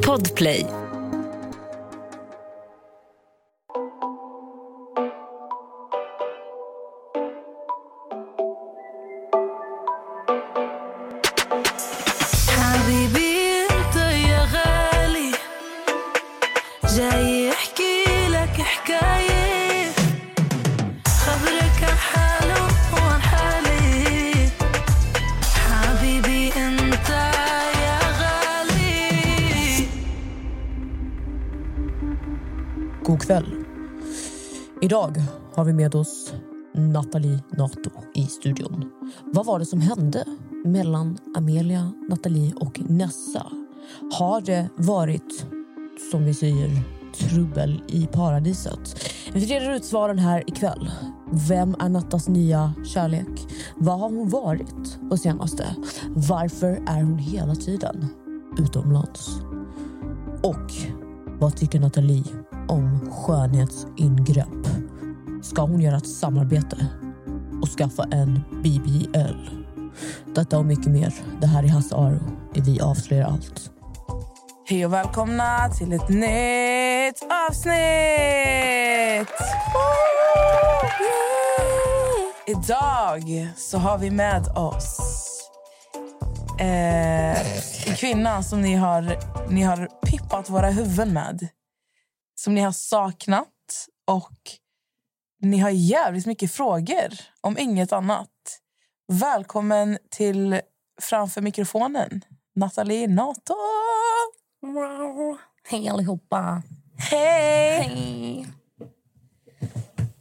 Podplay. Har vi med oss Nathalie Nato i studion. Vad var det som hände mellan Amelia, Nathalie och Nessa? Har det varit, som vi säger, trubbel i paradiset? Vi reder ut svaren här ikväll. Vem är Nattas nya kärlek? Vad har hon varit på senaste? Varför är hon hela tiden utomlands? Och vad tycker Nathalie om skönhetsingrepp? Ska hon göra ett samarbete och skaffa en BBL? Detta och mycket mer. Det här är Hasse Aro. i Vi avslöjar allt. Hej och välkomna till ett nytt avsnitt! Idag så har vi med oss eh, en kvinna som ni har, ni har pippat våra huvuden med. Som ni har saknat och ni har jävligt mycket frågor om inget annat. Välkommen till framför mikrofonen, Nathalie Nato. Hej allihopa. Hej! Hej.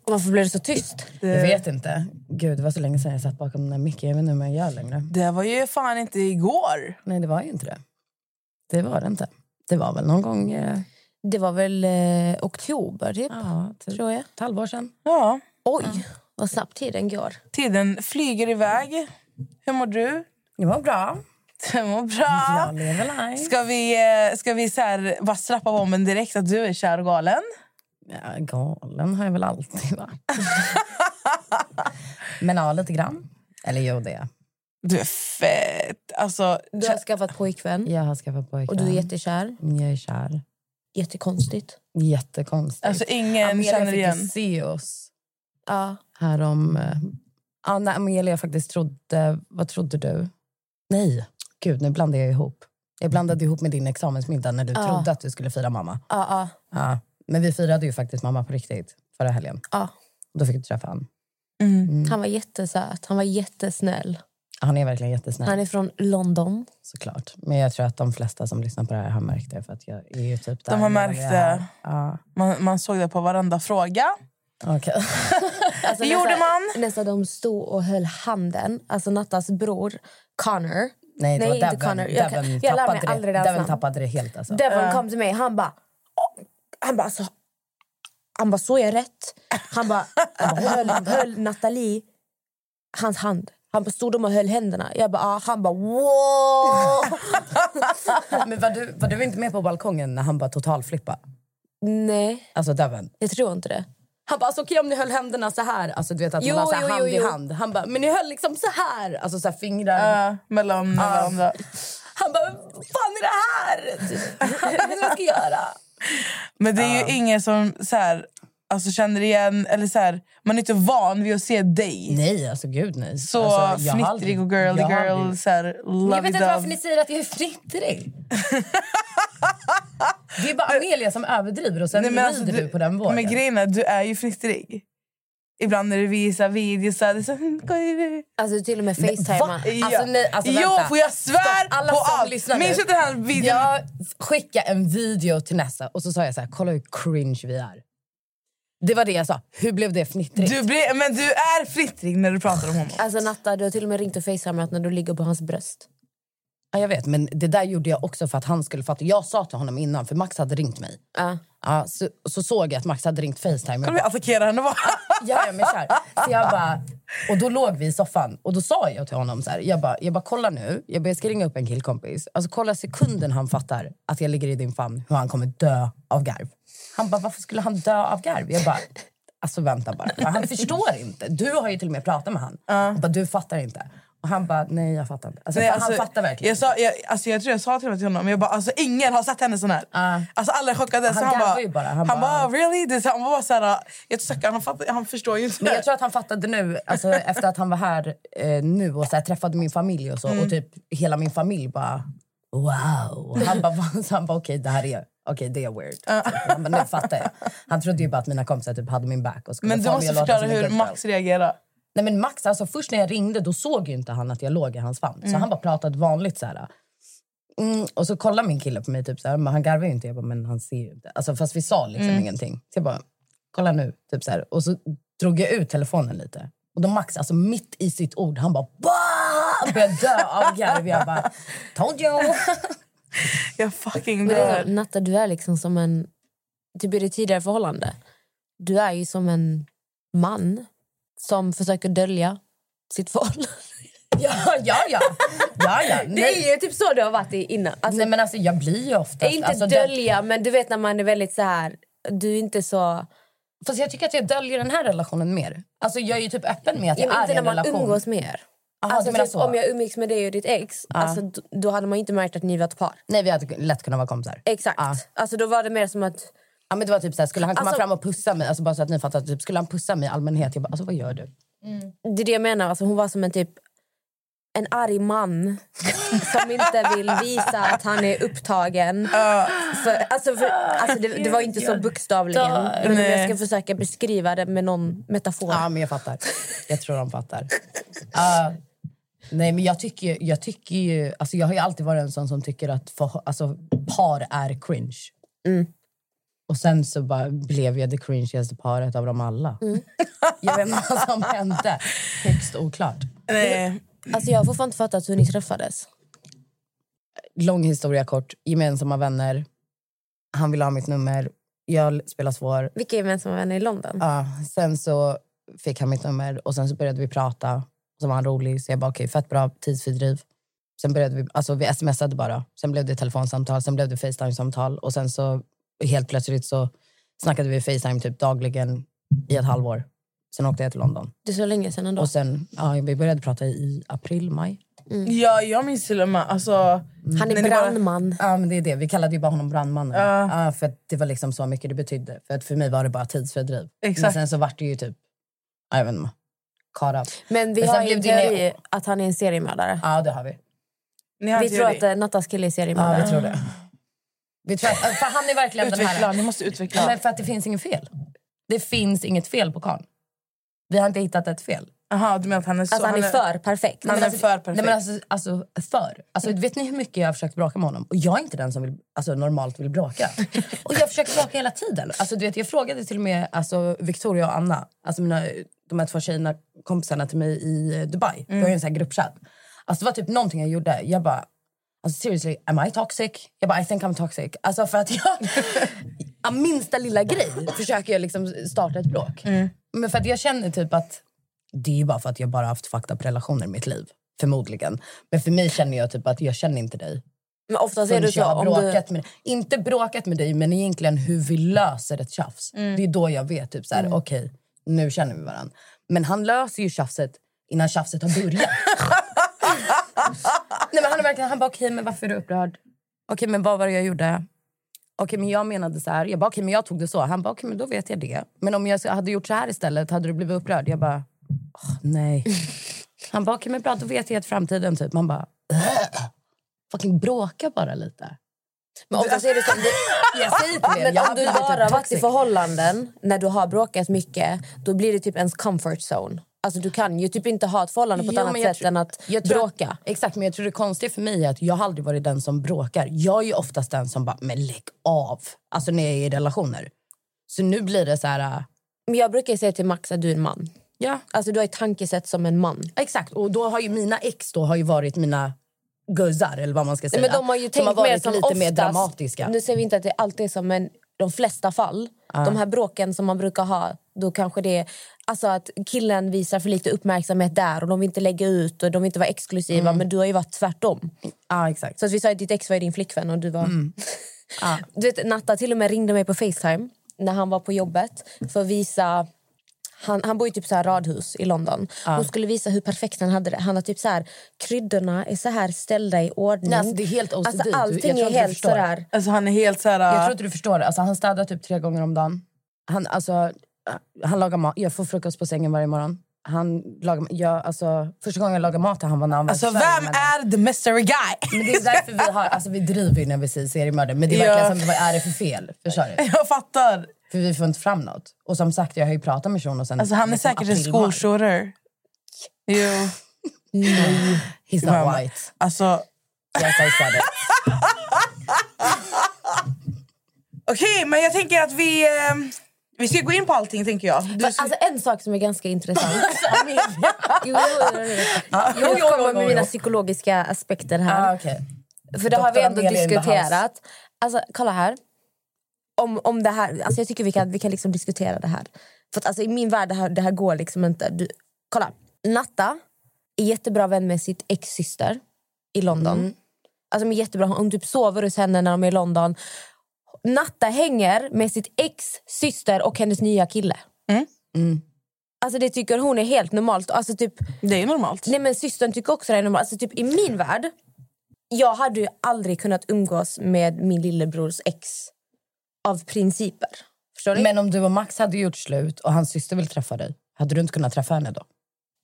Varför blev det så tyst? Jag vet inte. Gud, det var så länge sedan jag satt bakom den här micken. Jag vet inte hur man gör längre. Det var ju fan inte igår. Nej, det var ju inte det. Det var det inte. Det var väl någon gång... Eh, Det var väl eh, oktober, typ? ja, typ Tror jag. ett halvår sedan. Ja, Oj, vad snabbt tiden går. tiden flyger iväg. Hur mår du? Det var bra. Du mår bra. Jag. Ska vi, eh, ska vi så här, bara slappa bomben direkt att du är kär och galen? Ja, galen har jag väl alltid varit. Men ja, lite grann. Eller jo, det. Du är fett. Alltså, Du har skaffat pojkvän Jag har skaffat pojkvän. och du är jättekär. Jag är kär. Jättekonstigt. Jättekonstigt. alltså ingen Amelia känner fick ju igen. se oss Ja. här om... eh, Ja, när Amelia faktiskt trodde... Vad trodde du? Nej, gud, nu blandar jag ihop. Jag blandade ihop med din examensmiddag när du Ja. trodde att du skulle fira mamma. Ja, ja, Ja. Men vi firade ju faktiskt mamma på riktigt förra helgen. ja. Då fick du träffa honom. Mm. Han var jättesöt. Han var jättesnäll. Han är verkligen jättesnäll, Han är från London. såklart. Men jag tror att de flesta som lyssnar på det här har märkt det. För att jag är ju typ där De har märkt det. Ja, Man, man såg det på varenda fråga. okej. Alltså, Det gjorde man. Nästan de stod och höll handen. Alltså Nattas bror, Connor. Nej, det Nej, var inte Devon. Connor. Jag Devon jag lär mig tappade aldrig det. Devon tappade det helt. Alltså. Devon kom till mig. Han bara... "Åh." Han bara, alltså, han bara, så är rätt. Han bara, höll, höll Nathalie hans hand. Han bara, stod de och höll händerna. Jag bara, ah. Han bara, wow! Men var du, var du inte med på balkongen när han bara totalflippade? Nej, Alltså Devon. jag tror inte det. Han bara, alltså, okej om ni höll händerna så här. Alltså du vet att Jo, man har så här jo, hand jo, jo. i hand. Han bara, men ni höll liksom så här. Alltså så här fingrar. Uh, mellan varandra. Han bara, vad fan är det här? Jag vet inte vad jag ska göra. Men det är ju ingen som så här, alltså, känner igen... Eller så här, man är inte van vid att se dig. Nej, alltså gud nej. Så alltså, fnittrig och aldrig- girly jag har girl. aldrig- Så här, Jag vet inte varför ni säger att jag är fnittrig. det är bara Amelia som överdriver och sen Nej, men alltså, rider du på den vågen. Men grejen är, du är ju fnittrig. Ibland när du visar videos så är det så här, "Vad är det?" Alltså till och med facetimar. Alltså, nej, alltså, jo, för jag svär Stopp, alla på som allt. lyssnar Minns du den här videon? Jag skickade en video till Nessa och så sa jag så här, kolla hur cringe vi är. Det var det jag sa. Hur blev det fnittrigt? Du blir, men du är fnittrig när du pratar om honom. Alltså Natta, du har till och med ringt och facetimat när du ligger på hans bröst. Ja, jag vet, men det där gjorde jag också för att han skulle fatta. Jag sa till honom innan, för Max hade ringt mig. Ja. Ja, så, så såg jag att Max hade ringt Facetime. Kan vi attackera henne? Va? Jag är mig kär. Så jag bara, och då låg vi i soffan och då sa jag till honom så här, jag bara, jag bara kolla nu, jag, bara, jag ska ringa upp en killkompis. Alltså kolla sekunden han fattar att jag ligger i din famn, hur han kommer dö av garv. Han bara, varför skulle han dö av garv? Jag bara, alltså vänta bara. Han förstår inte. Du har ju till och med pratat med han. Jag bara, du fattar inte. Och han bara, nej jag fattar inte. Alltså, Nej, alltså, han fattar verkligen. Jag, sa, jag, alltså, jag tror jag sa till honom, jag bara, alltså, ingen har sett henne sån här. Ah. Alltså, alla är chockade. Han så han bara, bara. Han Han, bara- really? Det, så- han var bara så här, jag tror, han, han förstår ju inte. Men jag tror att han fattade nu, alltså, efter att han var här eh, nu och så här, träffade min familj och så. Mm. Och typ hela min familj bara wow. Och Han bara, så han bara okej det här är, okej det är weird. Han bara, nu fattar jag. Han trodde ju bara att mina kompisar typ hade min back. Och skulle Men du måste förklara hur Max girl. reagerar. Nej men Max, alltså först när jag ringde då såg inte han att jag låg i hans famn. Mm. Så han bara pratade vanligt så här. Mm, och så kollar min kille på mig typ så här, men han garvar ju inte. Jag bara, men han ser ju inte. Alltså fast vi sa liksom Mm. ingenting. Så jag bara, kolla nu. Typ så här. Och så drog jag ut telefonen lite. Och då Max, alltså mitt i sitt ord, han bara bah! Började dö av garv. Jag bara, told you! Jag fucking Men det dör. så, Natta, du är liksom som en... Typ i det tidigare förhållande. Du är ju som en man som försöker dölja sitt förhållande. ja, ja, ja. ja, ja. Det är ju typ så du har varit innan. Alltså, Nej men alltså jag blir ju oftast... inte alltså, det- dölja, men du vet när man är väldigt så här... Du är inte så... Fast jag tycker att jag döljer den här relationen mer. Alltså jag är ju typ öppen med att Ja, jag men är inte i när en man relation. umgås mer. Aha, alltså, typ, så? om jag umgicks med dig och ditt ex, alltså, d- då hade man inte märkt att ni var ett par. Nej, vi hade lätt kunnat vara kompisar. Exakt. Ja. Alltså, då var det mer som att... Ja, men det var typ så här, skulle han komma Alltså- fram och pussa mig, alltså bara så att ni fattar, typ, skulle han pussa mig i allmänhet, jag bara, alltså vad gör du? Det är det jag menar. Alltså, hon var som en typ en arg man som inte vill visa att han är upptagen. För, alltså, för, alltså, det, det var inte så bokstavligen. Men jag ska försöka beskriva det med någon metafor. Ja, men jag fattar. Jag tror de fattar. Ja. Nej, men jag tycker, jag tycker ju, alltså jag har ju alltid varit en sån som tycker att för, alltså, par är cringe. Mm. Och sen så bara blev jag det cringigaste paret av dem alla. Mm. jag vet inte vad som hände. Högst oklart. Nej. Alltså, jag har fortfarande inte fattat hur ni träffades. lång historia kort, gemensamma vänner. Han ville ha mitt nummer. Jag spelar svår. Vilka gemensamma vänner i London? Ja, sen så fick han mitt nummer och sen så började vi prata. Så var han rolig, så jag bara okej, fett bra tidsfördriv. Sen började vi, alltså vi smsade bara. Sen blev det telefonsamtal, sen blev det Facetime-samtal och sen så helt plötsligt så snackade vi Facetime typ dagligen i ett halvår. Sen åkte jag till London. Det är så länge sedan ändå. Och sen, ja, vi började prata i april, maj. Ja, jag minns till och med... Alltså, Han är brandman. Ja, men det är det. Vi kallade ju bara honom brandmannen. Ja. Ja, för att det var liksom så mycket det betydde. För att för mig var det bara tidsfördriv. Men Exakt. sen så vart det ju typ, ja, jag vet inte, caught up. Men vi Men har ju en teori att han är en seriemördare. Ja, det har vi. Ni har Vi tror att eh, Nattas kille är Ja, seriemördare. vi tror det. Vi tror att, för han är verkligen den Utveckla, här... ni måste utveckla. Men för att det finns inget fel. Det finns inget fel på karln. Vi har inte hittat ett fel. Aha, du menar att han är så... Alltså, han är för perfekt. Han är alltså, för perfekt. Nej, men alltså, alltså, för. Alltså, vet ni hur mycket jag har försökt bråka med honom? Och jag är inte den som vill, alltså, normalt vill bråka. och jag försöker bråka hela tiden. Alltså, du vet, jag frågade till och med alltså, Victoria och Anna, alltså mina, de här två tjejerna, kompisarna till mig i Dubai. Vi har ju en sån här gruppchatt. Alltså, det var typ någonting jag gjorde. Jag bara, alltså, seriously, am I toxic? Jag bara, I think I'm toxic. Alltså för att jag... minsta lilla grej försöker jag liksom starta ett bråk. Men för att jag känner typ att det är ju bara för att jag bara haft fucked up relationer i mitt liv. Förmodligen. Men för mig känner jag typ att jag känner inte dig. Men oftast är det så om bråkat du... med. Inte bråkat med dig, men egentligen hur vi löser ett tjafs. Mm. Det är då jag vet, typ så här, okej, nu känner vi varandra. Men han löser ju tjafset innan tjafset har börjat. Nej, men han är verkligen, han bara, okej, men varför är du upprörd? Okej, men vad var det jag gjorde? Okej, men jag menade så här. Jag bara, okej, men jag tog det så. Han bara, okej, men då vet jag det. Men om jag hade gjort så här istället, hade du blivit upprörd? Jag bara, åh, nej. Han bara, okej, men bra, då vet jag att framtiden typ. Man bara, "Äh." fucking bråka bara lite. Men oftast är det så, Jag säger till men om du bara varit i förhållanden när du har bråkat mycket, då blir det typ ens comfort zone. Alltså du kan ju typ inte ha ett förhållande på ett Jo, annat sätt än att jag bråka. Att, exakt, men jag tror det konstiga för mig är att jag har aldrig varit den som bråkar. Jag är ju oftast den som bara, men lägg av. Alltså när jag är i relationer. Så nu blir det så här, äh, Men jag brukar säga till Max att du är en man. ja, Alltså du har ett tankesätt som en man. exakt. Och då har ju mina ex då har ju varit mina guzzar, eller vad man ska säga. Men de har ju tänkt har varit mer som lite oftast, mer dramatiska. Nu säger vi inte att det alltid är så, men de flesta fall, de här bråken som man brukar ha, då kanske det är alltså att killen visar för lite uppmärksamhet där och de vill inte lägga ut och de vill inte vara exklusiva, men du har ju varit tvärtom. Ja, exakt. Så att vi sa att ditt ex var din flickvän och du var... Mm. Du vet, Natta till och med ringde mig på Facetime när han var på jobbet för att visa Han, han bor i typ så här radhus i London. Hon skulle visa hur perfekt han hade det. Han har typ så här, kryddorna är så här ställda i ordning. Nej, alltså, det är helt OCD. Alltså, Du- jag allting är helt förstår. sådär. Alltså han är helt så här... Jag tror inte du förstår. Alltså, han städar typ tre gånger om dagen. Han, alltså, han lagar mat. Jag får frukost på sängen varje morgon. Han lagar, jag, alltså, första gången jag lagade mat han var när han Alltså vem men- är the mystery guy? Men det är därför vi har, alltså vi driver ju när vi säger seriemördare. Men det är Ja. verkligen som, vad är det för fel? Förstår du? Jag fattar. För vi får inte fram något. Och som sagt, jag har ju pratat med shunon sen Alltså han är liksom säkert en skoshooter. Jo. He's not Men- white. Alltså, Yes, I said it. Okej, men jag tänker att vi, eh, vi ska gå in på allting. tänker jag. Du, alltså, en sak som är ganska intressant. jo, jo, jo, jo. Jo, Jag kommer med mina psykologiska aspekter här. Ah, okej. För det har vi ändå the diskuterat. Alltså, kolla här. Om, om det här alltså jag tycker vi kan, vi kan liksom diskutera det här. För att, alltså, I min värld det här, det här går liksom inte. Du, kolla. Natta är jättebra vän med sitt ex-syster i London. Mm. Alltså, de är jättebra. Hon typ sover hos henne när de är i London. Natta hänger med sitt ex-syster och hennes nya kille. Mm. Alltså det tycker hon är helt normalt. Alltså typ, det är normalt. Nej men systern tycker också det är normalt. Alltså typ i min värld, jag hade ju aldrig kunnat umgås med min lillebrors ex av principer. Förstår du? Men om du och Max hade gjort slut och hans syster vill träffa dig, hade du inte kunnat träffa henne då?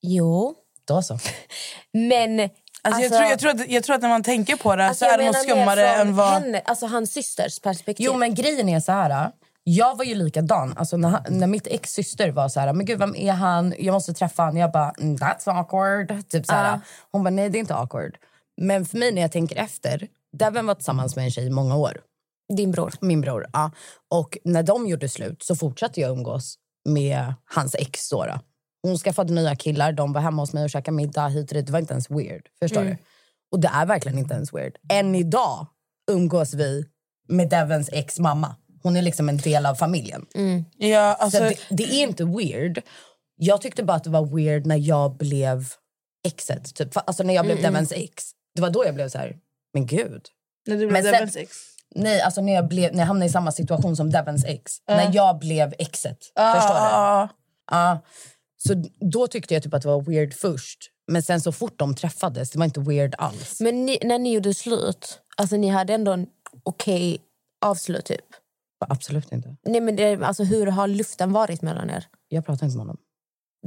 Jo, Då så. men... Alltså, jag, tror, jag, tror att, jag tror att när man tänker på det alltså, så är det mer skummare än vad... Henne, alltså hans systers perspektiv. Jo men grejen är så här. Jag var ju likadan. Alltså, när, när mitt ex syster var så här, men gud vem är han? Jag måste träffa han. Jag bara, mm, that's awkward. Typ så här. Ja. Hon bara, nej det är inte awkward. Men för mig när jag tänker efter, Devin var tillsammans med en tjej i många år. Din bror. Min bror. Ja. Och när de gjorde slut så fortsatte jag umgås med hans ex. Då, då. Hon skaffade nya killar, de var hemma hos mig och käkade middag hit och dit. Det var inte ens weird. Förstår du? Och det är verkligen inte ens weird. Än idag umgås vi med Devens ex mamma. Hon är liksom en del av familjen. Ja, alltså, Så det, det är inte weird. Jag tyckte bara att det var weird när jag blev exet. Typ. Alltså när jag blev Devens ex. Det var då jag blev så här, men gud. när du blev men sen- Devens ex. Nej, alltså när jag, blev, när jag hamnade i samma situation som Devens ex. När jag blev exet. Förstår du? Ja. Så då tyckte jag typ att det var weird först. Men sen så fort de träffades, det var inte weird alls. Men ni, när ni gjorde slut, alltså ni hade ändå en okej avslut typ. Absolut inte. Nej, men det, alltså, hur har luften varit mellan er? Jag pratar inte med honom.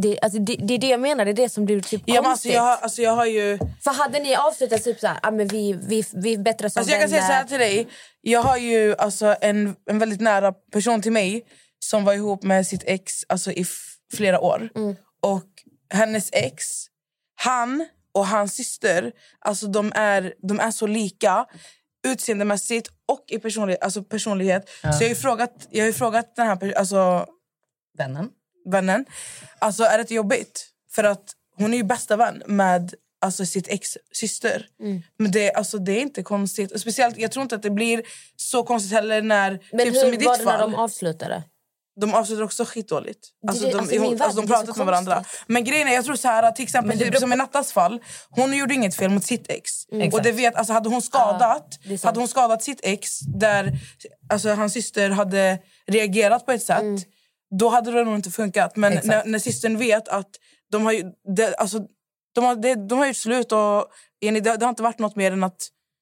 Det, alltså, det, det är det jag menar, det är det som blir typ ja, men alltså, jag, har, alltså, jag har ju... För hade ni avslutat typ så här, ah, men vi, vi, vi är bättre som Alltså jag kan säga så här till dig. Jag har ju alltså en, en väldigt nära person till mig som var ihop med sitt ex alltså i flera år. Och hennes ex, han och hans syster, alltså de är, de är så lika utseendemässigt och i personlighet. Alltså personlighet. Så jag har ju frågat, jag har ju frågat den här alltså, Vännen. Vännen, alltså är det inte jobbigt? För att hon är ju bästa vän med alltså, sitt ex syster. Men det, alltså, det är inte konstigt. Och Speciellt, jag tror inte att det blir så konstigt heller när, Men typ hur som i var ditt det när de avslutade? de avslutar också skitdåligt. Alltså, det- de, alltså, hon, alltså, de pratat med varandra. Men grejen är, jag tror så här, till exempel typ, som i Nattas fall, hon gjorde inget fel mot sitt ex. Och Exakt. det vet, alltså, hade, hon skadat, sant. hade hon skadat sitt ex där alltså, hans syster hade reagerat på ett sätt Mm. Då hade det nog inte funkat. Men Exakt. när, när systern vet att de har, ju- det, alltså, de har, det, de har gjort slut och Jenny, det, det har inte varit något mer än att...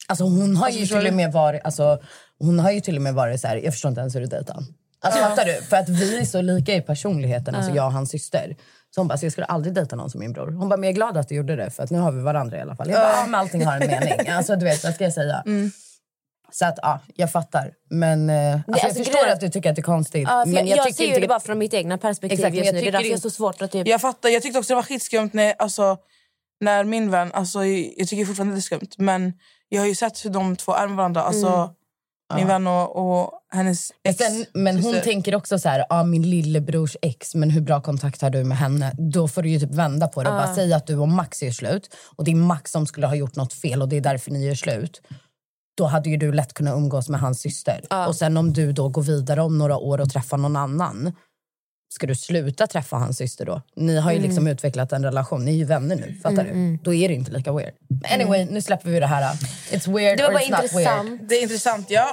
Alltså hon har Alltså, ju till och med varit, alltså, hon har ju till och med varit så här, jag förstår inte ens hur du dejtar. Alltså, Fattar du? För att vi är så lika i personligheten, alltså jag och hans syster. Så hon bara, jag skulle aldrig dejta någon som min bror. Hon bara, men jag är glad att du gjorde det för att nu har vi varandra i alla fall. Jag bara, ja men allting har en mening. Alltså du vet, vad ska jag säga? Så att ja, jag fattar. Men eh, alltså, jag alltså, förstår grejen- att du tycker att det är konstigt. Ja, för men jag, jag, tycker ser ju inte det bara från mitt egna perspektiv Exakt, just jag nu. Det är tycker därför jag är så svårt att typ... Jag fattar, jag tyckte också det var skitskumt när, alltså, när min vän... Alltså, jag tycker fortfarande det är skumt, men jag har ju sett hur de två är med varandra. Alltså, Min vän och, och hennes Men, ex. sen, men hon syster. tänker också så här, ah, min lillebrors ex, men hur bra kontakt har du med henne? Då får du ju typ vända på det och bara säga att du och Max gör slut. Och det är Max som skulle ha gjort något fel och det är därför ni gör slut. Då hade ju du lätt kunnat umgås med hans syster. Och sen om du då går vidare om några år och träffar någon annan. Ska du sluta träffa hans syster då? Ni har ju Mm. liksom utvecklat en relation, ni är ju vänner nu. Fattar du? Då är det inte lika weird. Men Anyway, nu släpper vi det här. It's weird Det var or it's not weird. intressant. Det är intressant, ja.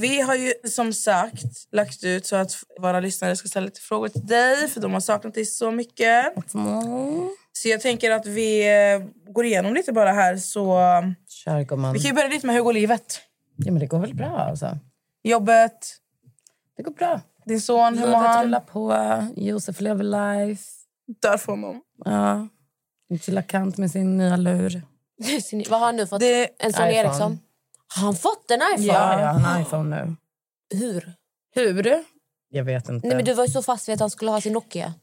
Vi har ju som sagt lagt ut så att våra lyssnare ska ställa lite frågor till dig för de har saknat dig så mycket. Så jag tänker att vi eh, går igenom lite bara här så Kör gumman. vi kan ju börja lite med hur går livet? Ja, men det går väl bra alltså. Jobbet, Det går bra. din son, hur mår han? rullar på. Josef lever life. Dör för honom. Ja. Chilla kant med sin nya lur. Vad har han nu fått? Det, En Sony. Ericsson? Har han fått en iPhone? Ja, ja, han har iPhone nu. Hur? Hur? Jag vet inte. Nej, men du var ju så fast vid att han skulle ha sin Nokia.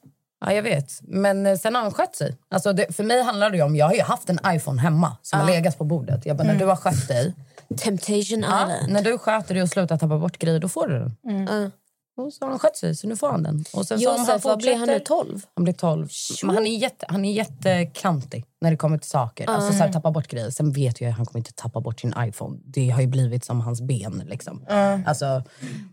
Ja, jag vet. Men eh, sen har han skött sig. Alltså, det, för mig handlar det ju om... Jag har ju haft en iPhone hemma som har legat på bordet. Jag bara, när du har skött dig... Temptation Ja, Island. när du sköter dig och slutar tappa bort grejer, då får du den. Ja. Och så har han skött sig, så nu får han den. Och sen så om Josef, vad blir han nu? fortsätter- 12? Han blir 12. Men han är, jätte, han är jätteklantig när det kommer till saker. Alltså så här, tappa bort grejer. Sen vet jag att han kommer inte tappa bort sin iPhone. Det har ju blivit som hans ben. Liksom. Alltså,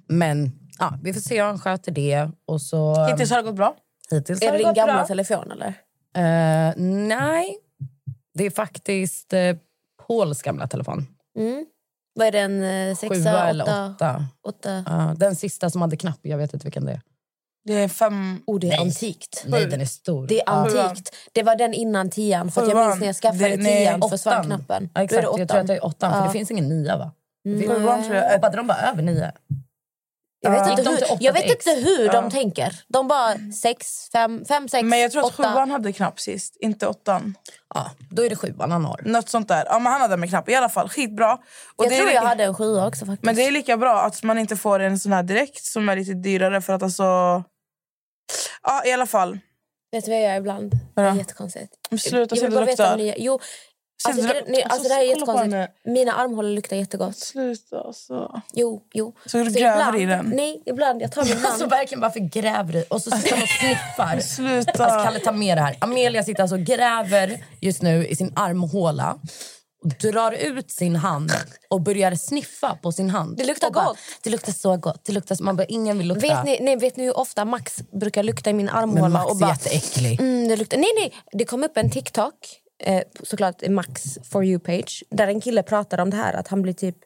men ja, vi får se hur han sköter det. Och så, hittills har det gått bra. hittills Är det det din gamla bra. telefon eller? Eh, nej, det är faktiskt eh, Pauls gamla telefon. Mm. Vad är den? Eh, sexa, Sjua eller åtta? åtta. åtta? Ja, den sista som hade knapp, jag vet inte vilken det är. Det är fem... Oh, det är Nej. antikt. Nej, den är stor. Det är antikt. Det var den innan tian. För att jag minns när jag skaffade Det- nej, tian försvann Åttan. knappen. Ja, Då är exakt, det jag tror att det är åttan, för det finns ingen nia va? Sjuan tror jag. Hoppade de bara över nio? Jag vet, inte hur, jag vet inte hur de tänker. De bara sex, fem, fem sex, Men jag tror att åtta. sjuan hade knapp sist, inte åttan. Ja, då är det sjuan han har. Något sånt där. Ja, men han hade med knapp. I alla fall, skitbra. Och Jag det är tror lika, jag hade en sjua också faktiskt. Men det är lika bra att man inte får en sån här direkt som är lite dyrare för att alltså... Ja, i alla fall. Vet du vad jag gör ibland? Det Vadå? är jättekonstigt. Men sluta jag vill det bara veta ni. Jo, alltså, det, nej, alltså, alltså, det här är jättekonstigt. Mina armhålor luktar jättegott. Sluta alltså. Jo, jo. Så du gräver ibland, i den? Nej, ibland. Jag tar min Alltså hand. verkligen varför gräver du? Och så sitter han och sniffar. Sluta. Alltså Kalle ta med det här. Amelia sitter alltså och gräver just nu i sin armhåla. Och drar ut sin hand och börjar sniffa på sin hand. Det luktar bara, gott. Det luktar så gott. Det luktar, så- man bara, ingen vill lukta. Vet ni, nej, vet ni hur ofta Max brukar lukta i min armhåla? Men Max och är bara, jätteäcklig. Mm, det luktar. Nej, nej. Det kom upp en TikTok, eh, såklart Max For You-page där en kille pratar om det här. Att han blir typ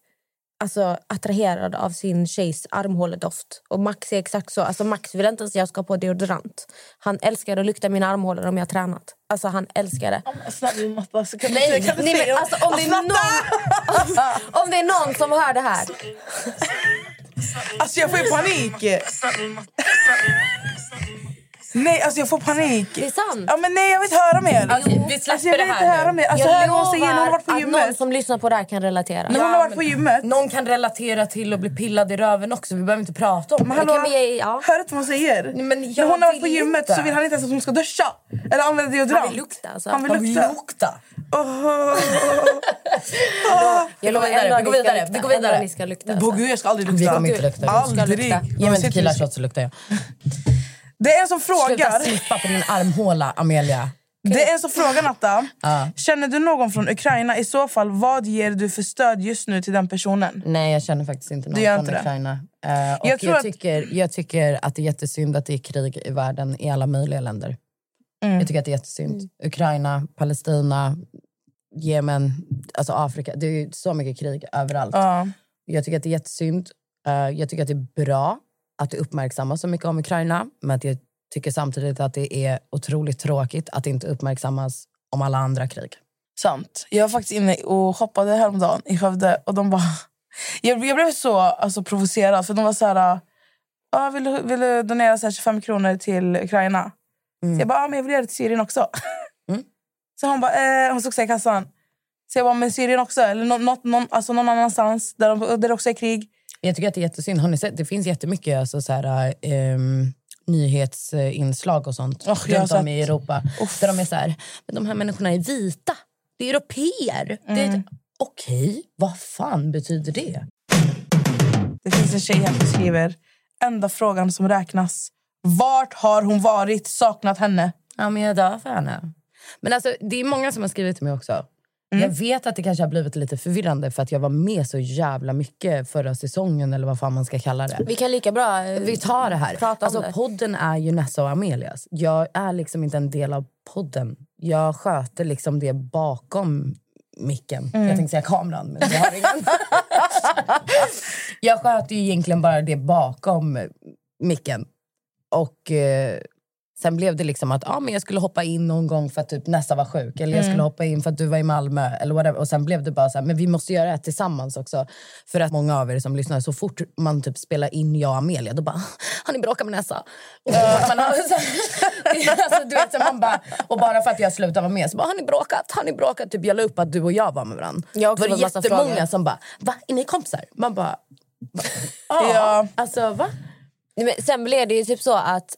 alltså, attraherad av sin tjejs armhåledoft. Och Max är exakt så. Alltså, Max vill inte ens att jag ska på deodorant. Han älskar att lukta mina armhålor om jag har tränat. Alltså, han älskar det. Snälla Matta, alltså, kan du Nej, kan du nej, säga- men alltså, om, det är någon, om det är någon som hör det här. Alltså jag får ju panik. Nej, alltså jag får panik. Det är sant. Ja, men nej, jag vill inte höra mer. Alltså, vi släpper alltså, jag vill det inte här höra nu. mer. Alltså, jag hör säger när hon har varit på att någon gymmet. som lyssnar på det här kan relatera. Hon har varit på gymmet. Någon kan relatera till att bli pillad i röven också. Vi behöver inte prata om Men det. Det hallå, kan vi, ja. hör du inte vad hon säger? Men När hon har varit på gymmet inte. så vill han inte ens att hon ska duscha. Eller använda deodorant. Han vill lukta, alltså. Han vill lukta. lukta. Åh. Jag lovar vidare, vi går vidare, lukta. vi går vidare. Ni ska lukta. Alltså. gud, jag ska aldrig Vi lukta. kommer inte lukta. Aldrig. lukta. Ge mig en tequila shot så luktar jag. Det är en som Sluta frågar. sniffa på din armhåla, Amelia. Det är en som frågar Natta. Ja. Känner du någon från Ukraina? I så fall, vad ger du för stöd just nu till den personen? Nej, jag känner faktiskt inte någon från inte? Ukraina. Eh, och Jag jag, tror att- tycker, jag tycker att det är jättesynd att det är krig i världen i alla möjliga länder. Mm. Jag tycker att det är jättesynd. Ukraina, Palestina, Jemen, alltså Afrika. Det är så mycket krig överallt. Ja. Jag tycker att det är jättesynd. Eh, jag tycker att det är bra att det uppmärksammas så mycket om Ukraina. Men att jag tycker samtidigt att det är otroligt tråkigt att det inte uppmärksammas om alla andra krig. Sant. Jag var faktiskt inne och shoppade häromdagen i Skövde och de bara... Jag, jag blev så alltså, provocerad för de var så här... Ah, vill, du, vill du donera så här 25 kronor till Ukraina? Så jag bara, ah, men jag vill göra det till Syrien också. Mm. Så hon bara, eh, hon stod i kassan. Så jag bara, men Syrien också? Eller något, någon, alltså någon annanstans där, de, där det också är krig? Jag tycker att det är jättesynd. Har ni sett? Det finns jättemycket alltså, så här, ehm, nyhetsinslag och sånt har runt om i Europa. Där de är så här, men de här människorna är vita. Det är europeer. Mm. ett- Okej, vad fan betyder det? Det finns en tjej här som skriver enda frågan som räknas. Vart har hon varit? Saknat henne? Ja, men jag dör för henne. Men alltså, det är många som har skrivit till mig också. Jag vet att det kanske har blivit lite förvirrande för att jag var med så jävla mycket förra säsongen eller vad fan man ska kalla det. Vi kan lika bra... eh, Vi tar det här. Prata Alltså, det. podden är ju Nessa och Amelias. Jag är liksom inte en del av podden. Jag sköter liksom det bakom micken. Mm. Jag tänkte säga kameran, men jag har ingen. jag sköter ju egentligen bara det bakom micken. Och eh, sen blev det liksom att ah, men jag skulle hoppa in någon gång för att typ Nessa var sjuk. Eller jag skulle hoppa in för att du var i Malmö. Eller whatever. Och sen blev det bara så här, men vi måste göra det tillsammans också. För att många av er som lyssnar, så fort man typ spelar in jag och Amelia, då bara, har ni bråkat med Nessa? Och, man alltså, du vet, så man bara, och bara för att jag slutade vara med så bara, har ni bråkat? Har ni bråkat? Typ, jag la upp att du och jag var med varandra. Jag var det massa jättemånga frågor. som bara, va? Är ni kompisar? Man bara, ja. Alltså va? Men sen blev det ju typ så att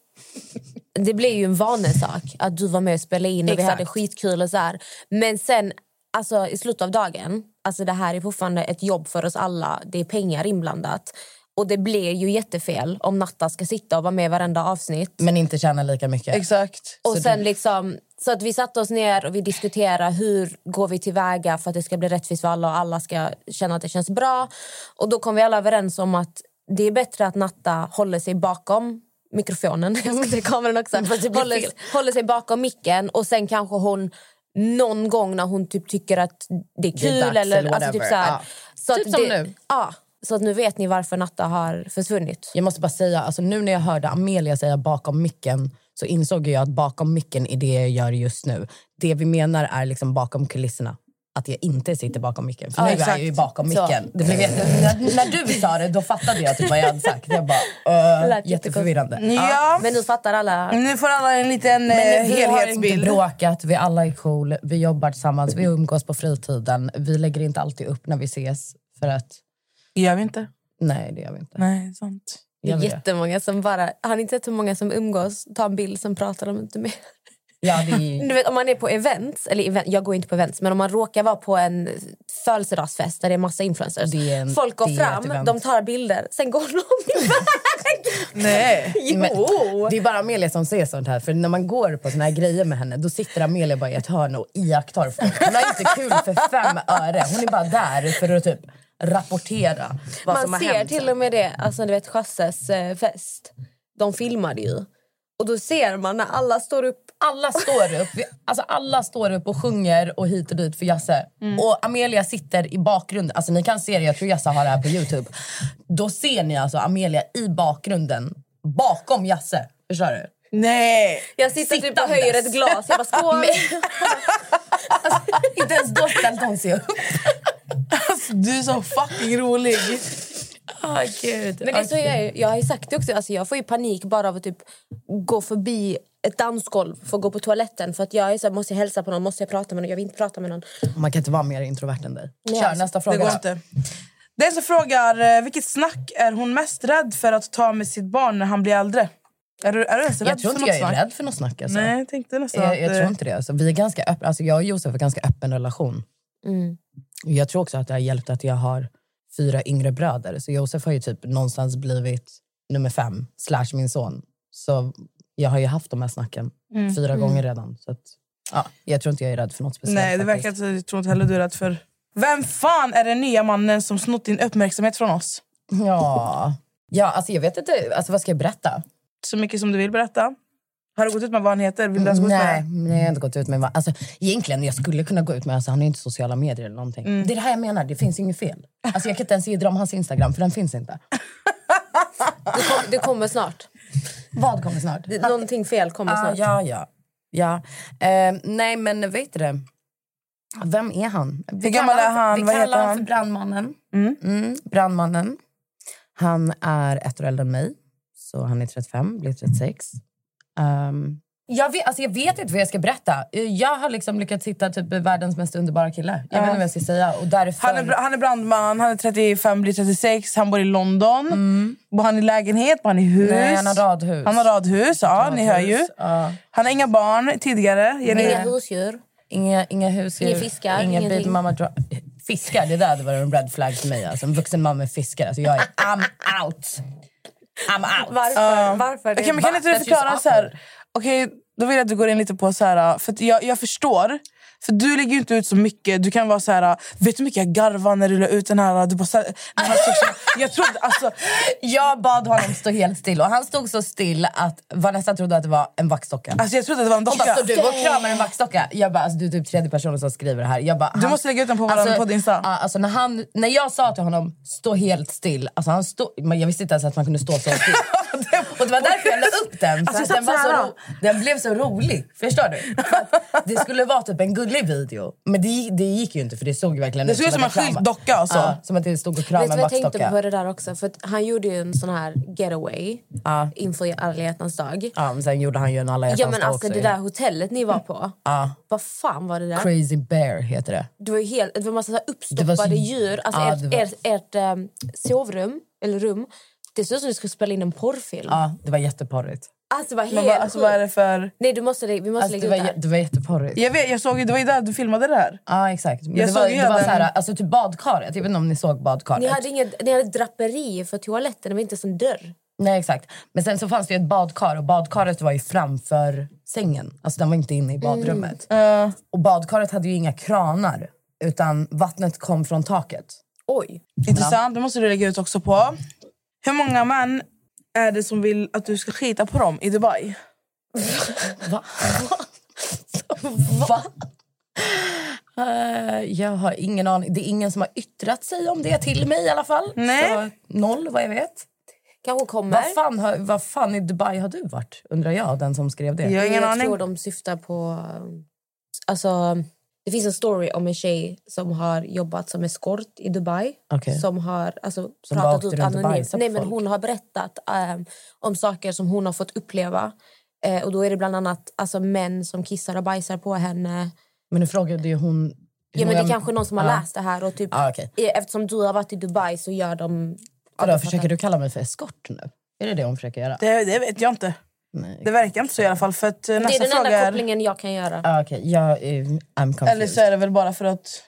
det blev ju en vanesak att du var med och spelade in och vi hade skitkul och så här. Men sen alltså, i slutet av dagen, alltså det här är fortfarande ett jobb för oss alla. Det är pengar inblandat. Och det blir ju jättefel om Natta ska sitta och vara med i varenda avsnitt. Men inte tjäna lika mycket. Exakt. Och sen liksom, så att vi satte oss ner och vi diskuterade hur går vi tillväga för att det ska bli rättvist för alla och alla ska känna att det känns bra. Och då kom vi alla överens om att det är bättre att Natta håller sig bakom mikrofonen, jag ska säga kameran också, håller, håller sig bakom micken och sen kanske hon någon gång när hon typ tycker att det är Det är kul eller, eller alltså typ så Ja. så Typ som det, nu. Ja, så att nu vet ni varför Natta har försvunnit. Jag måste bara säga, alltså nu när jag hörde Amelia säga bakom micken så insåg jag att bakom micken är det jag gör just nu. Det vi menar är liksom bakom kulisserna. Att jag inte sitter bakom micken. För Ja, nu är jag ju bakom micken. Det blev jätte... när, när du sa det, då fattade jag typ vad jag hade sagt. Jag bara, uh, lät jätteförvirrande. Ja. Men nu fattar alla. Nu får alla en liten eh, Men vi har inte helhetsbild. bråkat, vi alla är cool, vi jobbar tillsammans, vi umgås på fritiden. Vi lägger inte alltid upp när vi ses. För att, Gör vi inte? nej det gör vi inte. Nej, sant. Det är jättemånga som bara... Har ni inte sett hur många som umgås, tar en bild, sen pratar de inte mer? Ja, är, Du vet, om man är på events, eller event, jag går inte på events, men om man råkar vara på en födelsedagsfest där det är massa influencers. Är en- Folk går fram, de tar bilder, sen går de iväg. Nej. jo! Det är bara Amelia som ser sånt här. För när man går på såna här grejer med henne, då sitter Amelia bara i ett hörn och iakttar folk. Hon har inte kul för fem öre. Hon är bara där för att typ rapportera vad som Man har ser hänt. till och med det, alltså du vet Chasses eh, fest. De filmade ju. Och då ser man när alla står upp. Alla står upp alltså alla står upp och sjunger och hit och dit för Jasse. Och Amelia sitter i bakgrunden. Alltså ni kan se det, jag tror Jasse har det här på Youtube. Då ser ni alltså Amelia i bakgrunden, bakom Jasse. Förstår du? Nej. Jag sitter typ och Sittandes. höjer ett glas. Jag bara skål. Inte ens då ställde hon sig upp. Alltså, du är så fucking rolig. Oh, Gud. Men det är så jag, är- jag har ju sagt det också, alltså jag får ju panik bara av att typ gå förbi ett dansgolv för att gå på toaletten. För att jag är så här, måste jag hälsa på någon, måste jag prata med någon, jag vill inte prata med någon. Man kan inte vara mer introvert än dig. Nej, Kör alltså, nästa Det fråga. går då. inte. Den som frågar eh, vilket snack är hon mest rädd för att ta med sitt barn när han blir äldre? Är du, är du ens rädd Jag tror för inte jag är snack? rädd för något snack. Alltså. Nej, jag tänkte nästan Jag, att, jag eh, tror inte det. Alltså, vi är ganska öppna. Alltså, jag och Josef har ganska öppen relation. Mm. Jag tror också att det har hjälpt att jag har fyra yngre bröder. Så Josef har ju typ någonstans blivit nummer fem, slash min son. Så jag har ju haft de här snacken Mm. fyra gånger redan. Så att, ja, jag tror inte jag är rädd för något speciellt. Nej, det verkar inte, jag tror inte heller du är rädd för... Vem fan är den nya mannen som snott din uppmärksamhet från oss? Ja, ja alltså, jag vet inte. Alltså, vad ska jag berätta? Så mycket som du vill berätta. Har du gått ut med vad han heter? Vill du ens gå ut med Nej, nej, jag har inte gått ut med vad- alltså, Egentligen, jag skulle kunna gå ut med alltså, han har inte sociala medier eller någonting. Mm. Det är det här jag menar, det finns inget fel. Alltså, jag kan inte ens ge dem hans Instagram, för den finns inte. Det, kom, det kommer snart. Vad kommer snart? Någonting fel kommer Ah, snart. ja, ja. ja. Eh, nej, men vet du det? Vem är han? Vi Hur kallar är han? Vi Vad kallar honom han? för brandmannen. Mm. Mm, brandmannen. Han är ett år äldre än mig, så han är 35, blir 36. Um, jag, vet, alltså jag vet inte vad jag ska berätta. Jag har liksom lyckats hitta typ världens mest underbara kille. Jag vet inte vad jag ska säga. Och därför... Han är, han är brandman, han är 35, blir 36, han bor i London. Bor han i lägenhet? Bor han i hus? Mm. Nej, han har radhus. Han har radhus, ja ni hör ju. Ja. Han har inga barn tidigare. Jenny. Inga husdjur. Inga, inga husdjur. Inga fiskar, Inga baby mama dra- fiskar, det där hade varit en red flag för mig. Alltså, en vuxen man med fiskar. Alltså, jag är I'm out. I'm out. Varför? Varför? Okej, men kan inte du förklara så här? Okej, okay, då vill jag att du går in lite på så här, för att jag, jag förstår. För du lägger ju inte ut så mycket. Du kan vara så här, vet du hur mycket jag garvade när du la ut den här? Du bara, så här jag trodde, alltså, Jag bad honom stå helt still och han stod så still att Vanessa trodde att det var en vaxdocka. alltså jag trodde att det var en Hon bara, docka. står du och kramar en vaxdocka? Jag bara, alltså, du är typ tredje personen som skriver det här. Jag bara, Du han- måste lägga ut den på våran podd Insta. alltså, när, han, när jag sa till honom, stå helt still. Alltså, han stod, men jag visste inte ens att man kunde stå så still. och det var därför jag la upp den. För Alltså, den, var så ro, den blev så rolig. Förstår du? För det skulle vara typ en gullig video. Men det, det gick ju inte för det såg ju verkligen Det ut som en skylt docka alltså. Ja, som att det stod och kramade en jag tänkte på det där också? För att han gjorde ju en sån här getaway Ja. inför alla hjärtans dag. Ja, men sen gjorde han ju en alla Ja hjärtans men dag alltså också. det där hotellet ni var på. Ja. Vad fan var det där? Crazy Bear heter det. Det var ju helt, det var massa så Det var uppstoppade så- djur. Alltså Ja, ert, var- ert, ert, ehm, sovrum, eller rum, det såg ut som att du skulle spela in en porrfilm. Ja, det var jätteporrigt. Alltså det var helt vad, alltså, vad är det för... Nej du måste, vi måste Alltså, det, lägga var, ut det jä- här. det var jätteporrigt. Jag vet, jag såg det var ju där du filmade det här. Ja, exakt. Men Jag det såg var, ju det var så här, alltså typ badkaret. Jag vet inte om ni såg badkaret. Ni hade, inget, ni hade draperi för toaletten, det var inte en dörr. Nej, exakt. Men sen så fanns det ju ett badkar och badkaret var ju framför sängen. Alltså den var inte inne i badrummet. Eh, Och badkaret hade ju inga kranar. Utan vattnet kom från taket. Oj. intressant, det måste du lägga ut också på. Hur många män är det som vill att du ska skita på dem i Dubai? Va? Va? Eh, jag har ingen aning. Det är ingen som har yttrat sig om det till mig i alla fall. Nej. Så noll vad jag vet. Kanske kommer. Vad fan, har, vad fan i Dubai har du varit? Undrar jag, den som skrev det. Jag har ingen jag aning. tror de syftar på... Alltså, det finns en story om en tjej som har jobbat som eskort i Dubai. Okej. Som har alltså, Som pratat ut anonymt. Nej, men folk. hon har berättat ehm, om saker som hon har fått uppleva. Eh, och då är det bland annat alltså, män som kissar och bajsar på henne. Men nu frågade ju hon... Ja, men det är kanske någon som har Ja. läst det här. Och typ, Ah, eh, Eftersom du har varit i Dubai så gör de... Vadå, försöker du kalla mig för eskort nu? Är det det hon försöker göra? Det, det vet jag inte. Nej. Det verkar inte så i alla fall. För att, eh, Det är nästa den fråga enda är... kopplingen jag kan göra. Ah, Okej, jag är... I'm confused. Eller så är det väl bara för att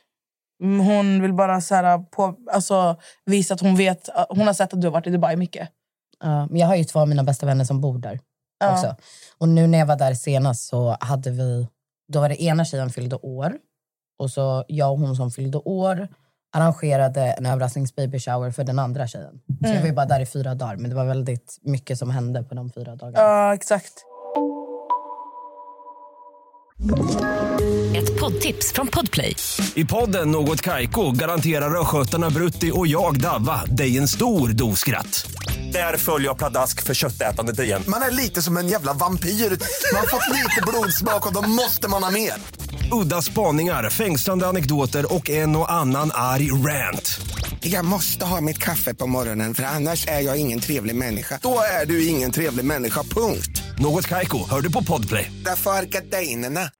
mm, hon vill bara så här, på, alltså, visa att hon vet. Hon har sett att du har varit i Dubai mycket. Ja, men jag har ju två av mina bästa vänner som bor där Ja. också. Och nu när jag var där senast så hade vi... Då var det ena tjejen fyllde år. Och så jag och hon som fyllde år arrangerade en överrasknings baby shower för den andra tjejen. Så Mm. jag var ju bara där i fyra dagar. Men det var väldigt mycket som hände på de fyra dagarna. Ja, exakt. Ett poddtips från Podplay. I podden Något Kaiko garanterar östgötarna Brutti och jag, Davva, dig en stor dos skratt. Där följer jag pladask för köttätandet igen. Man är lite som en jävla vampyr. Man har fått lite blodsmak och då måste man ha mer. Udda spaningar, fängslande anekdoter och en och annan arg rant. Jag måste ha mitt kaffe på morgonen för annars är jag ingen trevlig människa. Då är du ingen trevlig människa, punkt. Något Kaiko, hör du på Podplay. Därför är gardinerna.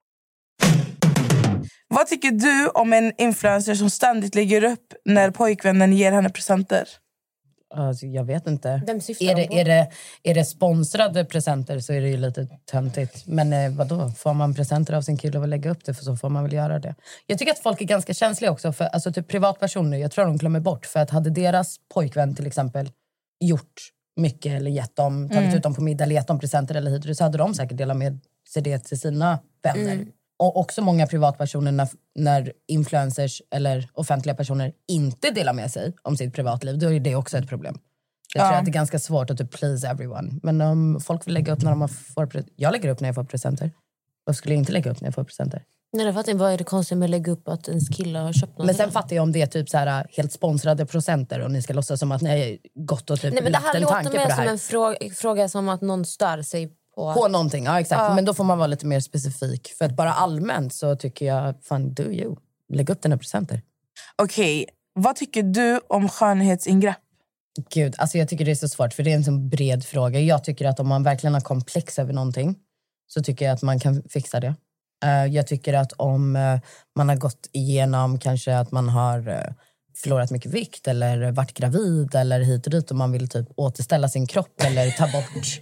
Vad tycker du om en influencer som ständigt lägger upp när pojkvännen ger henne presenter? Alltså, jag vet inte. Är de det, är, det, är det sponsrade presenter så är det ju lite töntigt. Men eh, vadå? Får man presenter av sin kille och lägga upp det för så får man väl göra det. Jag tycker att folk är ganska känsliga också. För, alltså, typ privatpersoner, jag tror de glömmer bort. För att hade deras pojkvän till exempel gjort mycket eller gett dem, tagit ut dem på middag eller gett dem presenter eller hit så hade de säkert delat med sig det till sina vänner. Och också många privatpersoner när, när influencers eller offentliga personer inte delar med sig om sitt privatliv, då är det också ett problem. Jag tror Ja. att det är ganska svårt att typ please everyone. Men om folk vill lägga upp när de får Jag lägger upp när jag får presenter. Varför skulle jag inte lägga upp när jag får presenter? Nej, jag fattar inte. Vad är det konstiga med att lägga upp att ens kille har köpt något? Men sen fattar jag om det är typ så här, helt sponsrade presenter och ni ska låtsas som att ni har gått och typ Nej, men det lagt här en tanke låter på mer det som här. en fråga, fråga som att någon stör sig på... På någonting, ja exakt. Ja. Men då får man vara lite mer specifik. För att bara allmänt så tycker jag, fan do you. Lägg upp dina presenter. Okej, vad tycker du om skönhetsingrepp? Gud, alltså jag tycker det är så svårt för det är en så bred fråga. Jag tycker att om man verkligen har komplex över någonting så tycker jag att man kan fixa det. Eh, jag tycker att om eh, man har gått igenom kanske att man har eh, förlorat mycket vikt eller varit gravid eller hit och dit och man vill typ återställa sin kropp eller ta bort,